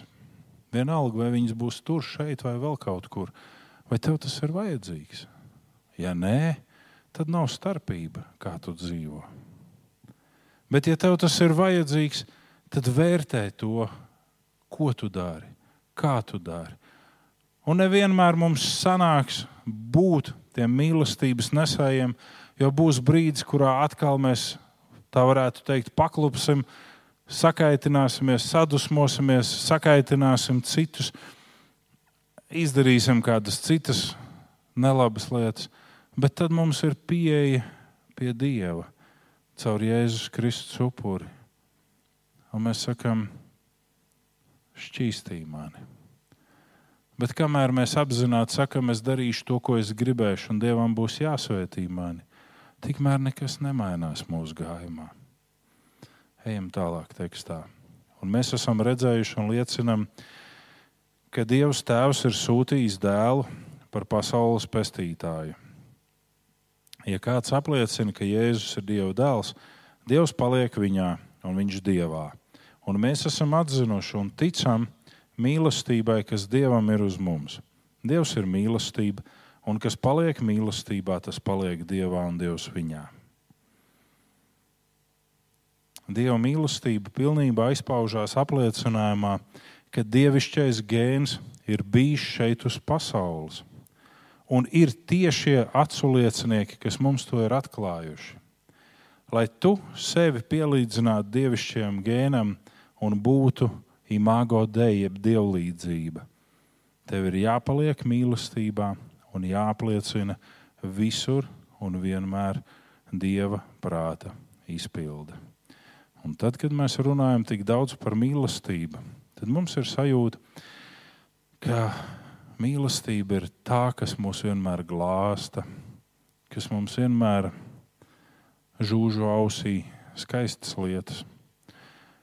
Vienalga, vai viņas būs tur, šeit vai vēl kaut kur. Vai tev tas ir vajadzīgs? Ja nē, tad nav starpība, kā tu dzīvo. Bet, ja tev tas ir vajadzīgs, tad vērtē to, ko tu dari, kā tu dari. Un nevienmēr mums sanāks būt tiem mīlestības nesējiem, jo būs brīdis, kurā atkal mēs, tā varētu teikt, paklupsim, sakaitināsimies, sadusmosimies, sakaitināsim citus, izdarīsim kādas citas nelabas lietas, bet tad mums ir pieeja pie Dieva caur Jēzus Kristus upuri. Un mēs sakām, šķīstī mani. Bet kamēr mēs apzināti sakām, es darīšu to, ko es gribēšu, un Dievam būs jāsvētī mani, tikmēr nekas nemainās mūsu gājumā. Ejam tālāk tekstā. Un mēs esam redzējuši un liecinām, ka Dievs Tēvs ir sūtījis dēlu par pasaules pestītāju. Ja kāds apliecina, ka Jēzus ir Dieva dēls, Dievs paliek viņā un viņš Dievā. Un mēs esam atzinuši un ticam mīlestībai, kas Dievam ir uz mums. Dievs ir mīlestība, un kas paliek mīlestībā, tas paliek Dievā un Dievs viņā. Dieva mīlestība pilnībā izpaužās apliecinājumā, ka dievišķais gēns ir bijis šeit uz pasaules un ir tiešie aculiecinieki, kas mums to ir atklājuši. Lai tu sevi pielīdzinātu dievišķajam gēnam un būtu imago dei, jeb dievlīdzība, tev ir jāpaliek mīlestībā un jāapliecina visur un vienmēr dieva prāta izpilde. Un tad, kad mēs runājam tik daudz par mīlestību, tad mums ir sajūta, ka Mīlestība ir tā, kas mūs vienmēr glāsta, kas mums vienmēr žūžu ausī skaistas lietas,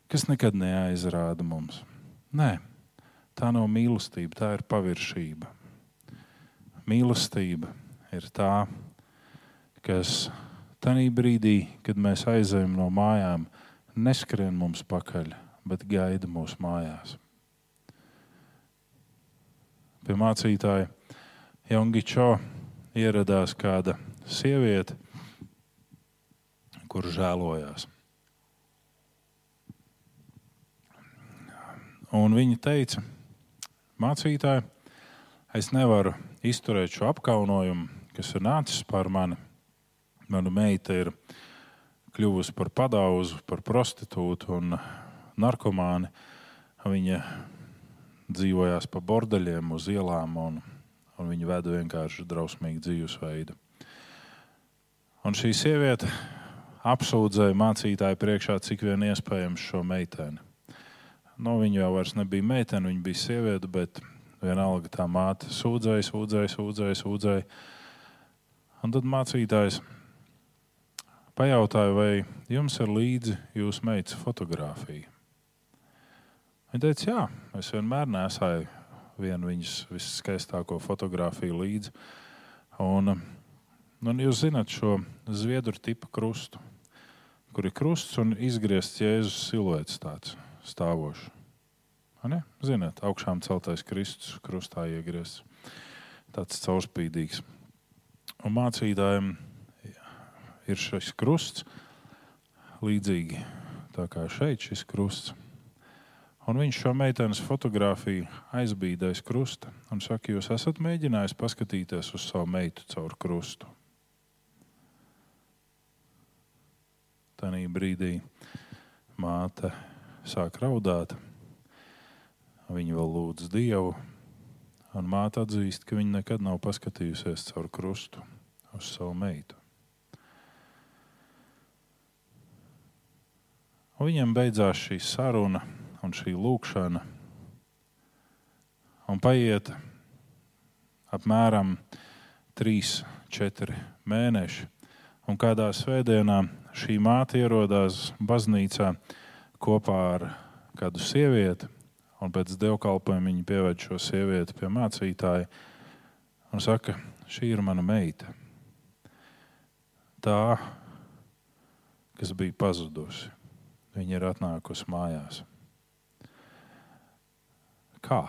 kas nekad neaizrāda mums. Nē, tā nav mīlestība, tā ir paviršība. Mīlestība ir tā, kas tajā brīdī, kad mēs aizejam no mājām, neskrien mums pakaļ, bet gaida mūsu mājās pie mācītāja Jongičo ieradās kāda sieviete, kur žēlojās. Un viņa teica, mācītāji, es nevaru izturēt šo apkaunojumu, kas ir nācis pār mani. Mana meita ir kļuvusi par padauzu, par prostitūtu un narkomāni. Viņa dzīvojās pa bordeļiem uz ielām, un, un viņi veda vienkārši drausmīgu dzīvesveidu. Un šī sieviete apsūdzēja mācītāju priekšā, cik vien iespējams šo meiteni. Nu, viņa jau nebija meitene, viņa bija sieviete, bet vienalga tā māte sūdzēja, sūdzēja, sūdzēja. sūdzēja. Un tad mācītājs pajautāja, vai jums ir līdzi jūsu meitas fotografija. Viņa teica, jā, es vienmēr nesāju vienu viņas viskaistāko fotografiju līdzi. Un, un jūs zināt šo zviedru tipu krustu, kur ir krusts un izgriezts Jēzus siluets tāds stāvošs. Ziniet, augšām celtais Kristus, krustā iegriezts. Tāds caurspīdīgs. Un mācītājiem ir šis krusts līdzīgi tā kā šeit šis krusts. Un viņš šo meitenes fotografiju aizbīda aiz krusta un saka, jūs esat mēģinājis paskatīties uz savu meitu caur krustu. Tanī brīdī māte sāk raudāt. Viņa vēl lūdz Dievu, un māte atzīst, ka viņa nekad nav paskatījusies caur krustu uz savu meitu. Un viņam beidzās šī saruna un šī lūkšana. Un paiet apmēram 3, 4 mēneši. Un kādā svētdienā šī māte ierodās baznīcā kopā ar kādu sievieti, un pēc dievkalpojuma viņa pieved šo sievieti pie mācītāja un saka, šī ir mana meita. Tā, kas bija pazudusi, viņa ir atnākusi mājās. Kā?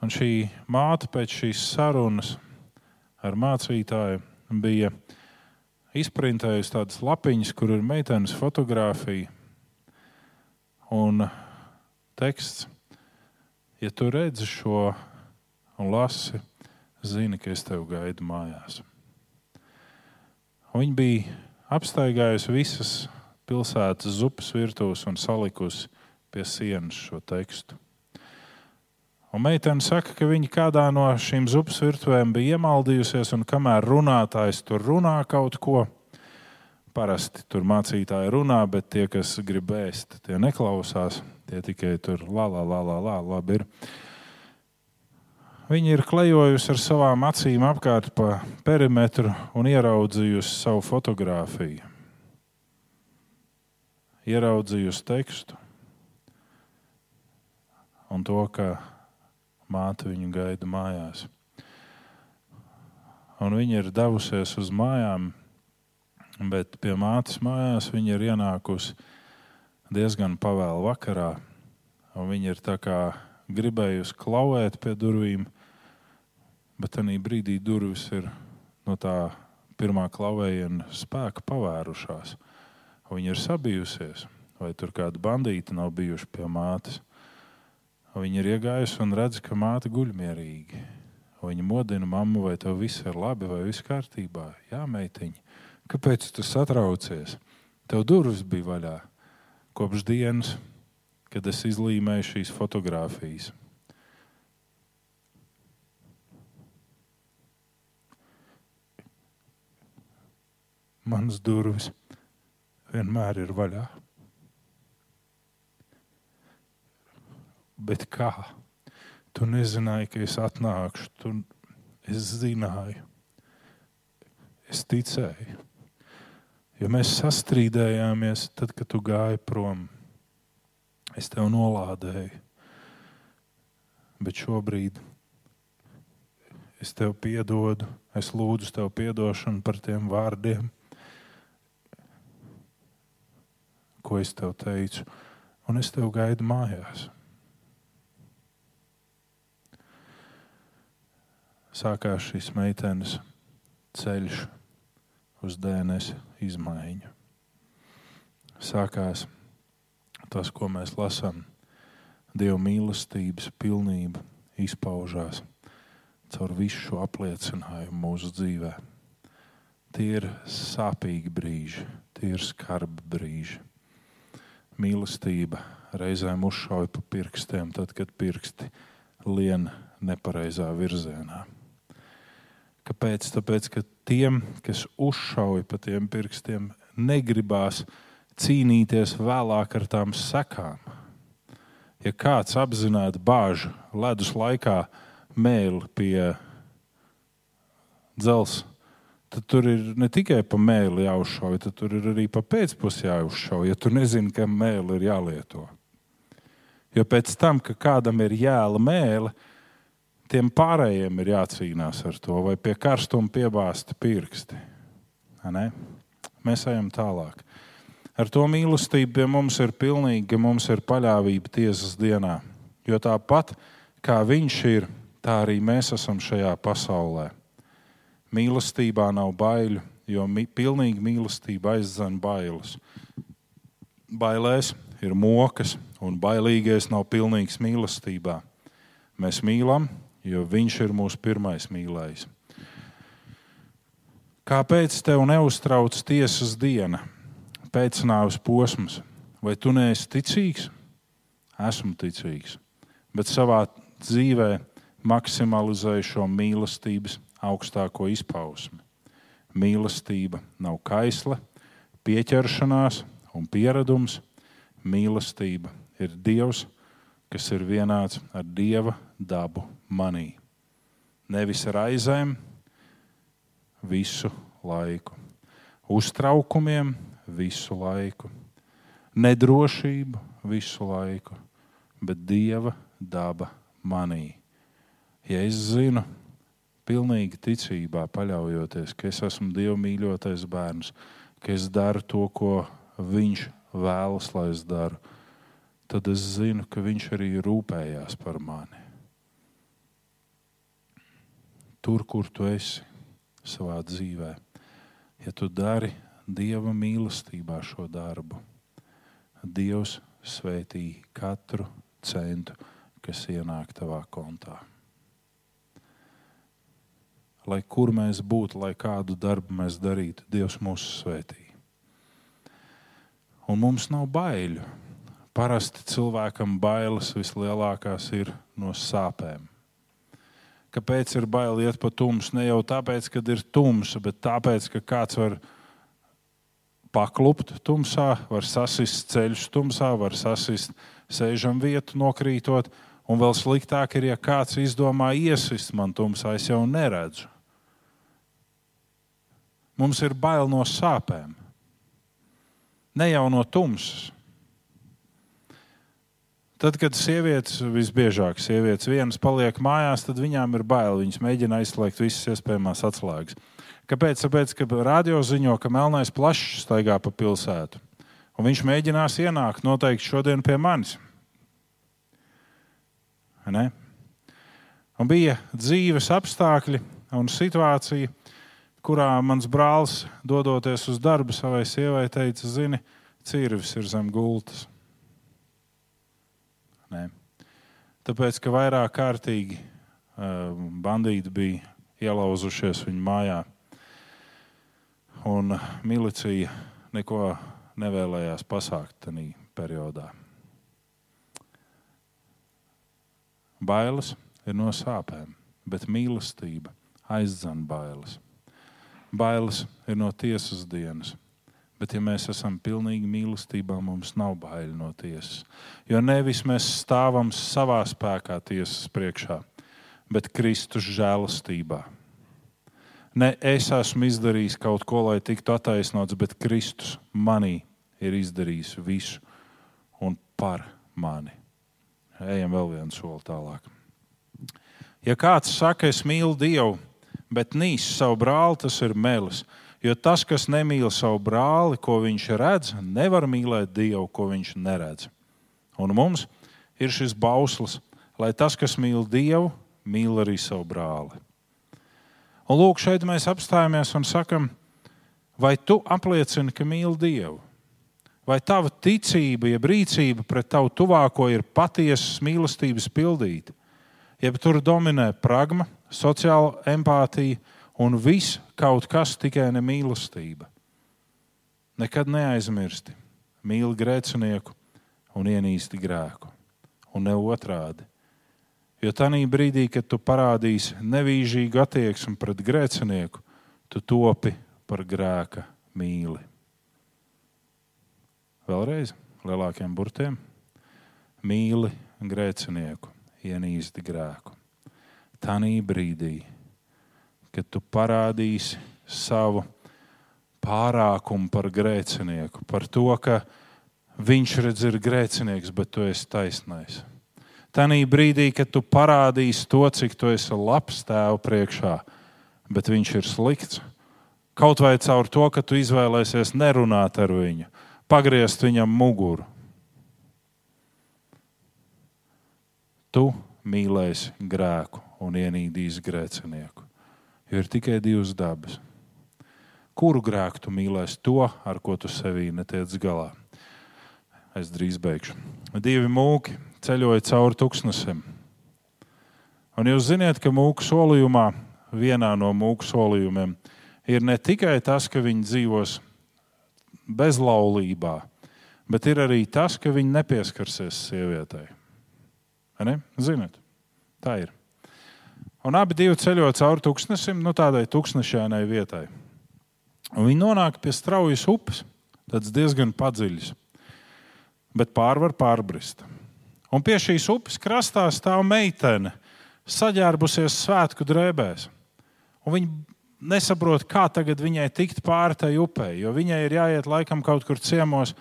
Un šī māte pēc šīs sarunas ar mācītāju bija izprintējusi tādas lapiņas, kur ir meitenes fotografija un teksts. Ja tu redzi šo un lasi, zini, ka es tevi gaidu mājās. Un viņa bija apstaigājusi visas pilsētas zupas virtuves un salikusi pie sienas šo tekstu. Un meitene saka, ka viņa kādā no šīm zupas virtuvēm bija iemaldījusies, un kamēr runātājs tur runā kaut ko, parasti tur mācītāji runā, bet tie, kas grib ēst, tie neklausās. Tie tikai tur la, la, la, la, la labi ir. Viņa ir klejojusi ar savām acīm apkārt pa perimetru un ieraudzījusi savu fotografiju. Ieraudzījusi tekstu un to, ka māte viņu gaida mājās. Un viņa ir devusies uz mājām, bet pie mātes mājās viņa ir ienākusi diezgan pavēlu vakarā. Viņa ir gribējusi klauvēt pie durvīm, bet tajā brīdī durvis ir no tā pirmā klauvējiena spēka pavērušās. Viņa ir sabijusies, vai tur kādi bandīti nav bijuši pie mātes. Viņa ir iegājusi un redz, ka māte guļ mierīgi. Viņa modina mammu, vai tev viss ir labi, vai viss kārtībā. Jā, meitiņa, kāpēc tu satraucies? Tev durvis bija vaļā kopš dienas, kad es izlīmēju šīs fotogrāfijas. Manas durvis vienmēr ir vaļā. Bet kā? Tu nezināji, ka es atnākšu. Tu, es zināju, es ticēju. Ja mēs sastrīdējāmies, tad, kad tu gāji prom, es tev nolādēju. Bet šobrīd es tev piedodu, es lūdzu tev atdošanu par tiem vārdiem, ko es tev teicu, un es tev gaidu mājās. Sākās šīs meitenes ceļš uz DNS izmaiņu. Sākās tas, ko mēs lasām, Dieva mīlestības pilnība izpaužās caur visu šo apliecinājumu mūsu dzīvē. Tie ir sāpīgi brīži, tie ir skarbi brīži. Mīlestība reizēm uzšauja pa pirkstiem, tad, kad pirksti lien nepareizā virzienā. Kāpēc? Tāpēc, ka tiem, kas uzšauj pa tiem pirkstiem, negribās cīnīties vēlāk ar tām sekām. Ja kāds apzināti bāž ledus laikā mēli pie dzelzceļa, tad tur ir ne tikai pa mēli jāuzšauj, tad tur ir arī pa pēcpusē jāuzšauj, ja tu nezini, kam mēli ir jālieto. Jo pēc tam, kad kādam ir jēla mēlīte, tiem pārējiem ir jācīnās ar to, vai pie karstuma piebāzti pirksti. Mēs ejam tālāk. Ar to mīlestību pie mums ir pilnīgi, ka mums ir paļāvība tiesas dienā. Jo tāpat kā viņš ir, tā arī mēs esam šajā pasaulē. Mīlestībā nav baiļu, jo mi pilnīgi mīlestība aizdzen bailes. Bailēs ir mokas, un bailīgais nav pilnīgs mīlestībā. Mēs mīlam, jo Viņš ir mūsu pirmais mīlējs. Kāpēc tev neuztrauc tiesas diena, pēcnāvus posms? Vai tu neesi ticīgs? Esmu ticīgs, bet savā dzīvē maksimalizēju šo mīlestības augstāko izpausmi. Mīlestība nav kaisla, pieķeršanās un pieredums. Mīlestība ir Dievs, kas ir vienāds ar Dieva dabu manī. Nevis ar aizēm visu laiku, uztraukumiem visu laiku, nedrošību visu laiku, bet Dieva daba manī. Ja es zinu, pilnīgi ticībā paļaujoties, ka es esmu Dieva mīļotais bērns, ka es daru to, ko Viņš vēlas, lai es daru, tad es zinu, ka Viņš arī rūpējās par mani. Tur, kur tu esi savā dzīvē, ja tu dari Dieva mīlestībā šo darbu, Dievs svētī katru centu, kas ienāk tavā kontā. Lai kur mēs būtu, lai kādu darbu mēs darītu, Dievs mūs svētī. Un mums nav baiļu parasti cilvēkam bailes vislielākās ir no sāpēm. Kāpēc ir bail iet pa tumsu? Ne jau tāpēc, ka ir tumsa, bet tāpēc, ka kāds var paklupt tumsā, var sasist ceļus tumsā, var sasist sēžam vietu, nokrītot. Un vēl sliktāk ir, ja kāds izdomā iesist man tumsā, es jau neredzu. Mums ir bail no sāpēm, ne jau no tumsas. Tad, kad sievietes, visbiežāk sievietes vienas paliek mājās, tad viņām ir bail. Viņas mēģina aizslēgt visas iespējamās atslēgas. Kāpēc? Tāpēc, ka radio ziņo, ka melnais plašs staigā pa pilsētu. Un viņš mēģinās ienākt noteikti šodien pie manis. Ne? Un bija dzīves apstākļi un situācija, kurā mans brālis, dodoties uz darbu savai sievai, teica, zini, cirvis ir zem gultas. Nē. Tāpēc, ka vairāk kārtīgi uh, bandīti bija ielauzušies viņa mājā, un milicija neko nevēlējās pasākt tajā periodā. Bailes ir no sāpēm, bet mīlestība aizdzen bailes. Bailes ir no tiesas dienas, Bet, ja mēs esam pilnīgi mīlestībā, mums nav bail no tiesas. Jo nevis mēs stāvam savā spēkā tiesas priekšā, bet Kristus žēlastībā. Ne es esmu izdarījis kaut ko, lai tiktu attaisnots, bet Kristus manī ir izdarījis visu un par mani. Ejam vēl vienu soli tālāk. Ja kāds saka, es mīlu Dievu, bet nīs savu brāli, tas ir melis. Jo tas, kas nemīl savu brāli, ko viņš redz, nevar mīlēt Dievu, ko viņš neredz. Un mums ir šis bauslis, lai tas, kas mīl Dievu, mīl arī savu brāli. Un lūk, šeit mēs apstājamies un sakam, vai tu apliecini, ka mīli Dievu? Vai tava ticība, jeb rīcība pret tavu tuvāko ir patiesas mīlestības pildīta? Jeb tur dominē pragma, sociāla empātija, un viss kaut kas tikai ne mīlestība. Nekad neaizmirsti mīli grēcinieku un ienīsti grēku, un ne otrādi. Jo tajā brīdī, kad tu parādīsi nevīžīgu attieksmi pret grēcinieku, tu topi par grēka mīli. Vēlreiz lielākiem burtiem - mīli grēcinieku, ienīsti grēku. Tanī brīdī kad tu parādīsi savu pārākumu par grēcinieku, par to, ka viņš redz, ir grēcinieks, bet tu esi taisnais. Tanī brīdī, kad tu parādīsi to, cik tu esi labs tēvu priekšā, bet viņš ir slikts, kaut vai caur to, ka tu izvēlēsies nerunāt ar viņu, pagriezt viņam muguru. Tu mīlēsi grēku un ienīdīsi grēcinieku jo ir tikai divas dabas. Kuru grēku tu mīlēsi to, ar ko tu sevī netiec galā? Es drīz beigšu. Divi mūki ceļoja cauri tūkstnesim. Un jūs zināt, ka mūku solījumā, vienā no mūku solījumiem, ir ne tikai tas, ka viņi dzīvos bezlaulībā, bet ir arī tas, ka viņi nepieskarsies sievietei. Ne? Ziniet, tā ir. Un abi divi ceļo cauri tūkstnesim, nu tādai tūkstnešainai vietai. Un viņi nonāk pie straujas upes, tāds diezgan padziļs, bet pārvar pārbrist. Un pie šīs upes krastā stāv meitene, saģērbusies svētku drēbēs. Un viņi nesaprot, kā tagad viņai tikt pāri tai upei, jo viņai ir jāiet laikam kaut kur ciemos,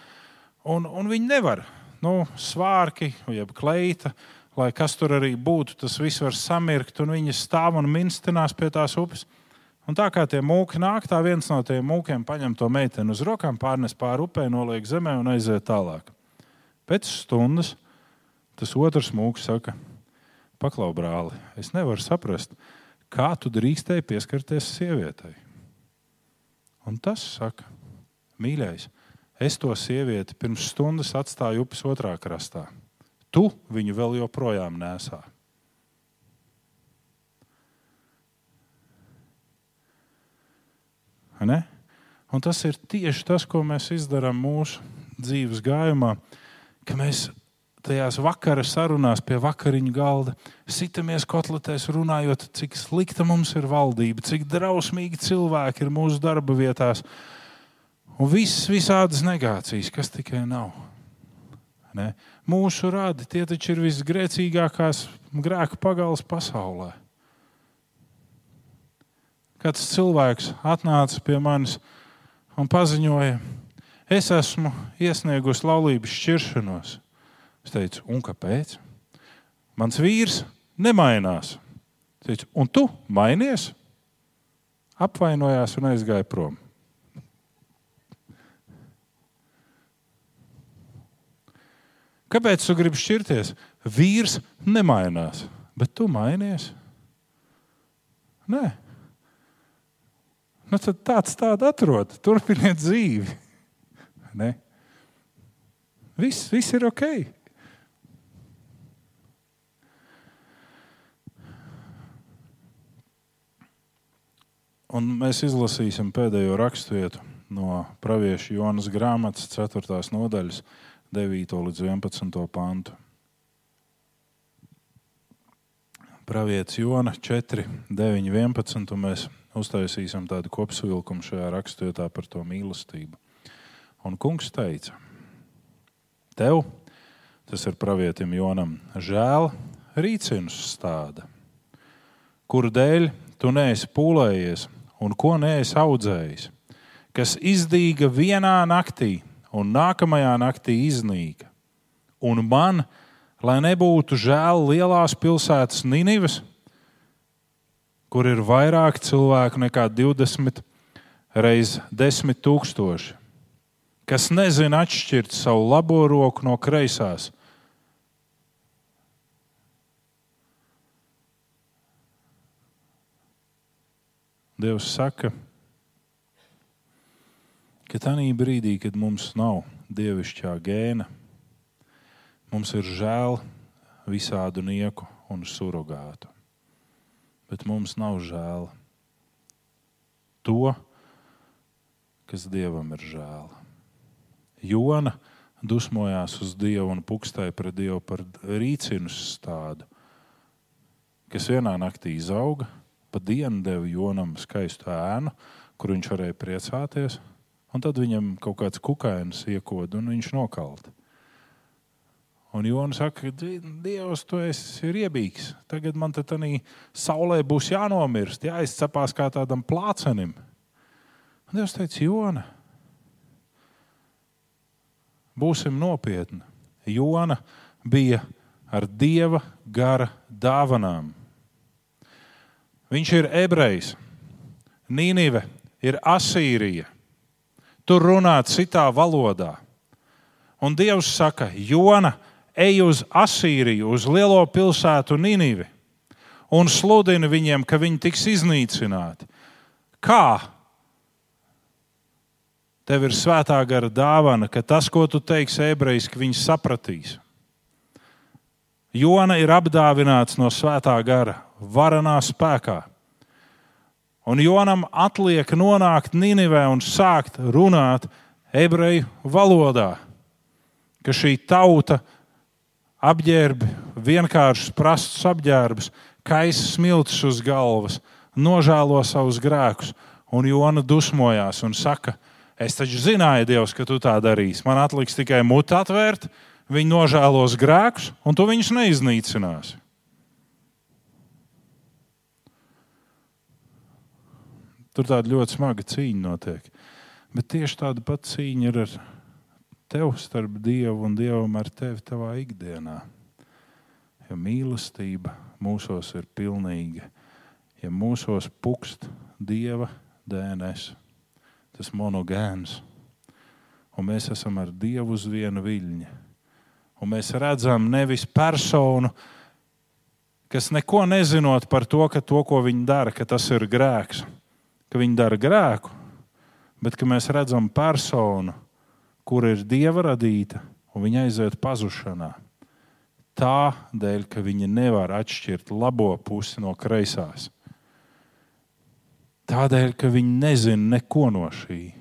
un, un viņi nevar. Nu, svārki, jeb kleita, lai kas tur arī būtu, tas viss var samirkt, un viņi stāv un minstinās pie tās upes. Un tā kā tie mūki nāk, tā viens no tiem mūkiem paņem to meiteni uz rokām, pārnes pāri upē, noliek zemē un aiziet tālāk. Pēc stundas tas otrs mūks saka, paklau, brāli, es nevaru saprast, kā tu drīkstēji pieskarties sievietei. Un tas saka, mīļais, es to sievieti pirms stundas atstāju upes otrā krastā tu viņu vēl joprojām nesā. Ne? Un tas ir tieši tas, ko mēs darām mūsu dzīves gājumā, ka mēs tajās vakara sarunās pie vakariņu galda sitamies kotletēs, runājot, cik slikta mums ir valdība, cik drausmīgi cilvēki ir mūsu darba vietās. Un viss, visādas negācijas, kas tikai nav. Ne? Mūsu rādi tie taču ir visgrēcīgākās grēku pagals pasaulē. Kāds cilvēks atnāca pie manis un paziņoja, es esmu iesniegusi laulības šķiršanos. Es teicu, un kāpēc? Mans vīrs nemainās. Es teicu, un tu mainies? Apvainojās un aizgāja prom. Kāpēc tu gribi šķirties? Vīrs nemainās, bet tu mainies. Nē, nu, tāds tādu atrod. Turpiniet dzīvi. Ne? Viss, viss ir ok. Un mēs izlasīsim pēdējo raksturvietu no Pāvieša Jonas grāmatas 4. nodaļas, 9. līdz 11. pantu. Pravietis Jona 4, 9, 11. Un mēs uztaisīsim tādu kopsavilkumu šajā raksturvietā par to mīlestību. Un kungs teica, tev, tas ir pravietim Jonam, žēl rīcinus stāda, kuru dēļ tu neesi pūlējies un ko neesi audzējis, kas izdīga vienā naktī un nākamajā naktī iznīka. Un man, lai nebūtu žēl lielās pilsētas Ninivas, kur ir vairāk cilvēku nekā 20 reizes 10 tūkstoši, kas nezina atšķirt savu labo roku no kreisās Dievs saka, ka tajā brīdī, kad mums nav dievišķā gēna, mums ir žēl visādu nieku un surrogātu. Bet mums nav žēl to, kas dievam ir žēl. Jona dusmojās uz Dievu un pukstēja pret Dievu par rīcinu stādu, kas vienā naktī izauga pa dienu deva Jonam skaistu ēnu, kur viņš varēja priecāties. Un tad viņam kaut kāds kukainis iekoda un viņš nokalta. Un Jonas saka, ka Dievs, tu esi riebīgs. Tagad man te tādā saulē būs jānomirst, jāizcepās kā tādam plācenim. Un Dievs teica, Jona, būsim nopietni. Jona bija ar dieva gara dāvanām. Viņš ir ebrejs. Nīnive ir Asīrija. Tur runā citā valodā. Un Dievs saka, Jona, ej uz Asīriju, uz lielo pilsētu Nīnivi un sludini viņiem, ka viņi tiks iznīcināti. Kā? Tev ir svētā gara dāvana, ka tas, ko tu teiksi ebrejiski, viņi sapratīs. Jona ir apdāvināts no svētā gara, varanā spēkā. Un Jonam atliek nonākt Nīnivē un sākt runāt ebreju valodā, ka šī tauta apģērbi vienkāršus, prastus apģērbus, kaisas smilts uz galvas, nožēlo savus grēkus. Un Jona dusmojās un saka, es taču zināju, Dievs, ka tu tā darīsi. Man atliks tikai muti atvērt, viņi nožēlos grēkus, un tu viņus neiznīcināsi. Tur tāda ļoti smaga cīņa notiek. Bet tieši tāda pati cīņa ir ar tevi starp Dievu un Dievam ar tevi savā ikdienā. Ja mīlestība mūsos ir pilnīga, ja mūsos pukst Dieva DNS, tas monogēns, un mēs esam ar Dievu uz vienu viļņu, un mēs redzam nevis personu, kas neko nezinot par to, ka to, ko viņi dara, tas ir grēks ka viņi dara grēku, bet ka mēs redzam personu, kur ir dieva radīta, un viņa aiziet pazušanā. Tā dēļ, ka viņi nevar atšķirt labo pusi no kreisās. Tādēļ, ka viņi nezina neko no šī.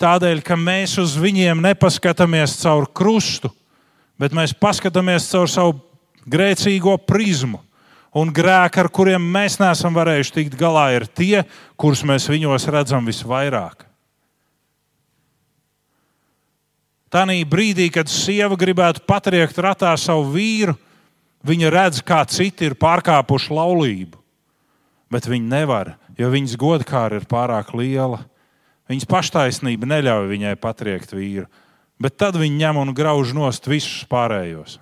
Tādēļ, ka mēs uz viņiem nepaskatāmies caur krustu, bet mēs paskatāmies caur savu grēcīgo prizmu. Un grēki, ar kuriem mēs neesam varējuši tikt galā, ir tie, kurus mēs viņos redzam visvairāk. Tanī brīdī, kad sieva gribētu patriekt ratā savu vīru, viņa redz, kā citi ir pārkāpuši laulību. Bet viņi nevar, jo viņas godkāra ir pārāk liela. Viņas paštaisnība neļauj viņai patriekt vīru, bet tad viņi ņem un grauž nost visus pārējos.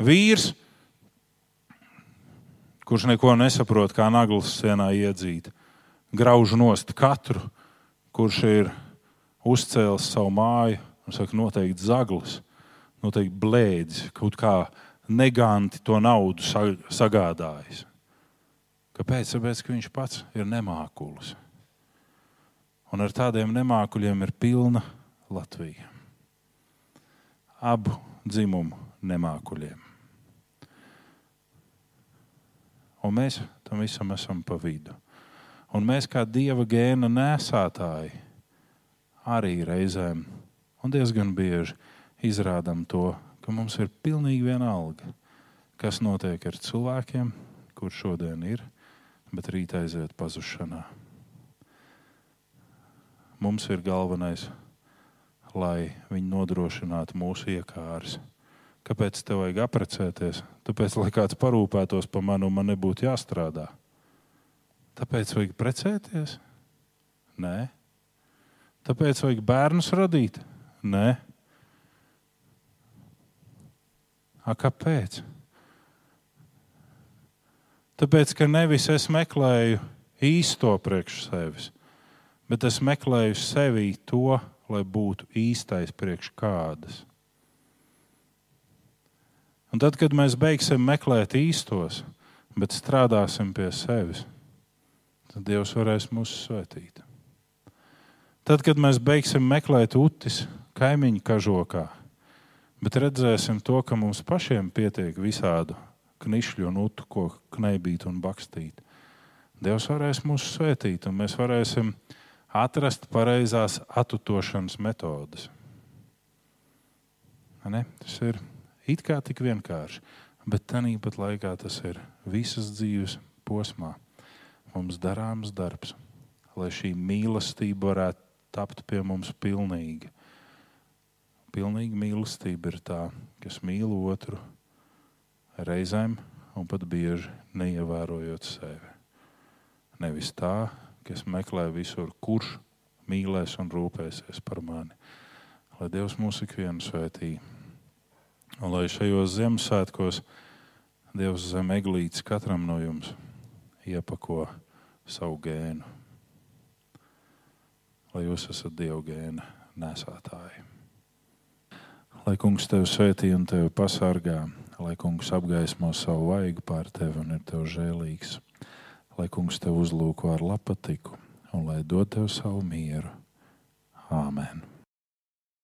Vīrs, kurš neko nesaprot, kā naglas sienā iedzīt, grauž nost katru, kurš ir uzcēlis savu māju un saka, noteikti zaglis, noteikti blēdis, kaut kā neganti to naudu sagādājis. Kāpēc? Tāpēc, ka viņš pats ir nemākulis. Un ar tādiem nemākuļiem ir pilna Latvija. Abu dzimumu nemākuļiem. Un mēs tam visam esam pa vidu. Un mēs, kā dieva gēna nesātāji, arī reizēm un diezgan bieži izrādām to, ka mums ir pilnīgi vienalga, kas notiek ar cilvēkiem, kur šodien ir bet rīt aiziet pazušanā. Mums ir galvenais, lai viņi nodrošinātu mūsu iekārs. Kāpēc tev vajag apprecēties? Tāpēc, lai kāds parūpētos par mani man nebūtu jāstrādā. Tāpēc vajag precēties? Nē. Tāpēc vajag bērnus radīt? Nē. A, kāpēc? Tāpēc, ka nevis es meklēju īsto priekš sevis, bet es meklēju sevī to, lai būtu īstais priekš kādas. Un tad, kad mēs beigsim meklēt īstos, bet strādāsim pie sevis, tad Dievs varēs mūs svētīt. Tad, kad mēs beigsim meklēt utis kaimiņu kažokā, bet redzēsim to, ka mums pašiem pietiek visādu knišļu un utu, ko kneibīt un bakstīt. Dievs varēs mūs svētīt, un mēs varēsim atrast pareizās atutošanas metodes. Ne? Tas ir it kā tik vienkārši, bet tāpat laikā tas ir visas dzīves posmā. Mums darāms darbs, lai šī mīlestība varētu tapt pie mums pilnīga. Pilnīga mīlestība ir tā, kas mīl otru reizēm un pat bieži neievērojot sevi. Nevis tā, kas meklē visur, kurš mīlēs un rūpēsies par mani. Lai Dievs mūs ikvienu svētī. Un lai šajos Ziemassvētkos Dievs zem eglītes katram no jums iepako savu gēnu. Lai jūs esat Dieva gēna nesātāji. Lai kungs tevi svētī un tevi pasargā lai kungs apgaismo savu vaigu pār tevi un ir tev žēlīgs, lai kungs tev uzlūko ar lapatiku un lai dod tev savu mieru. Āmen!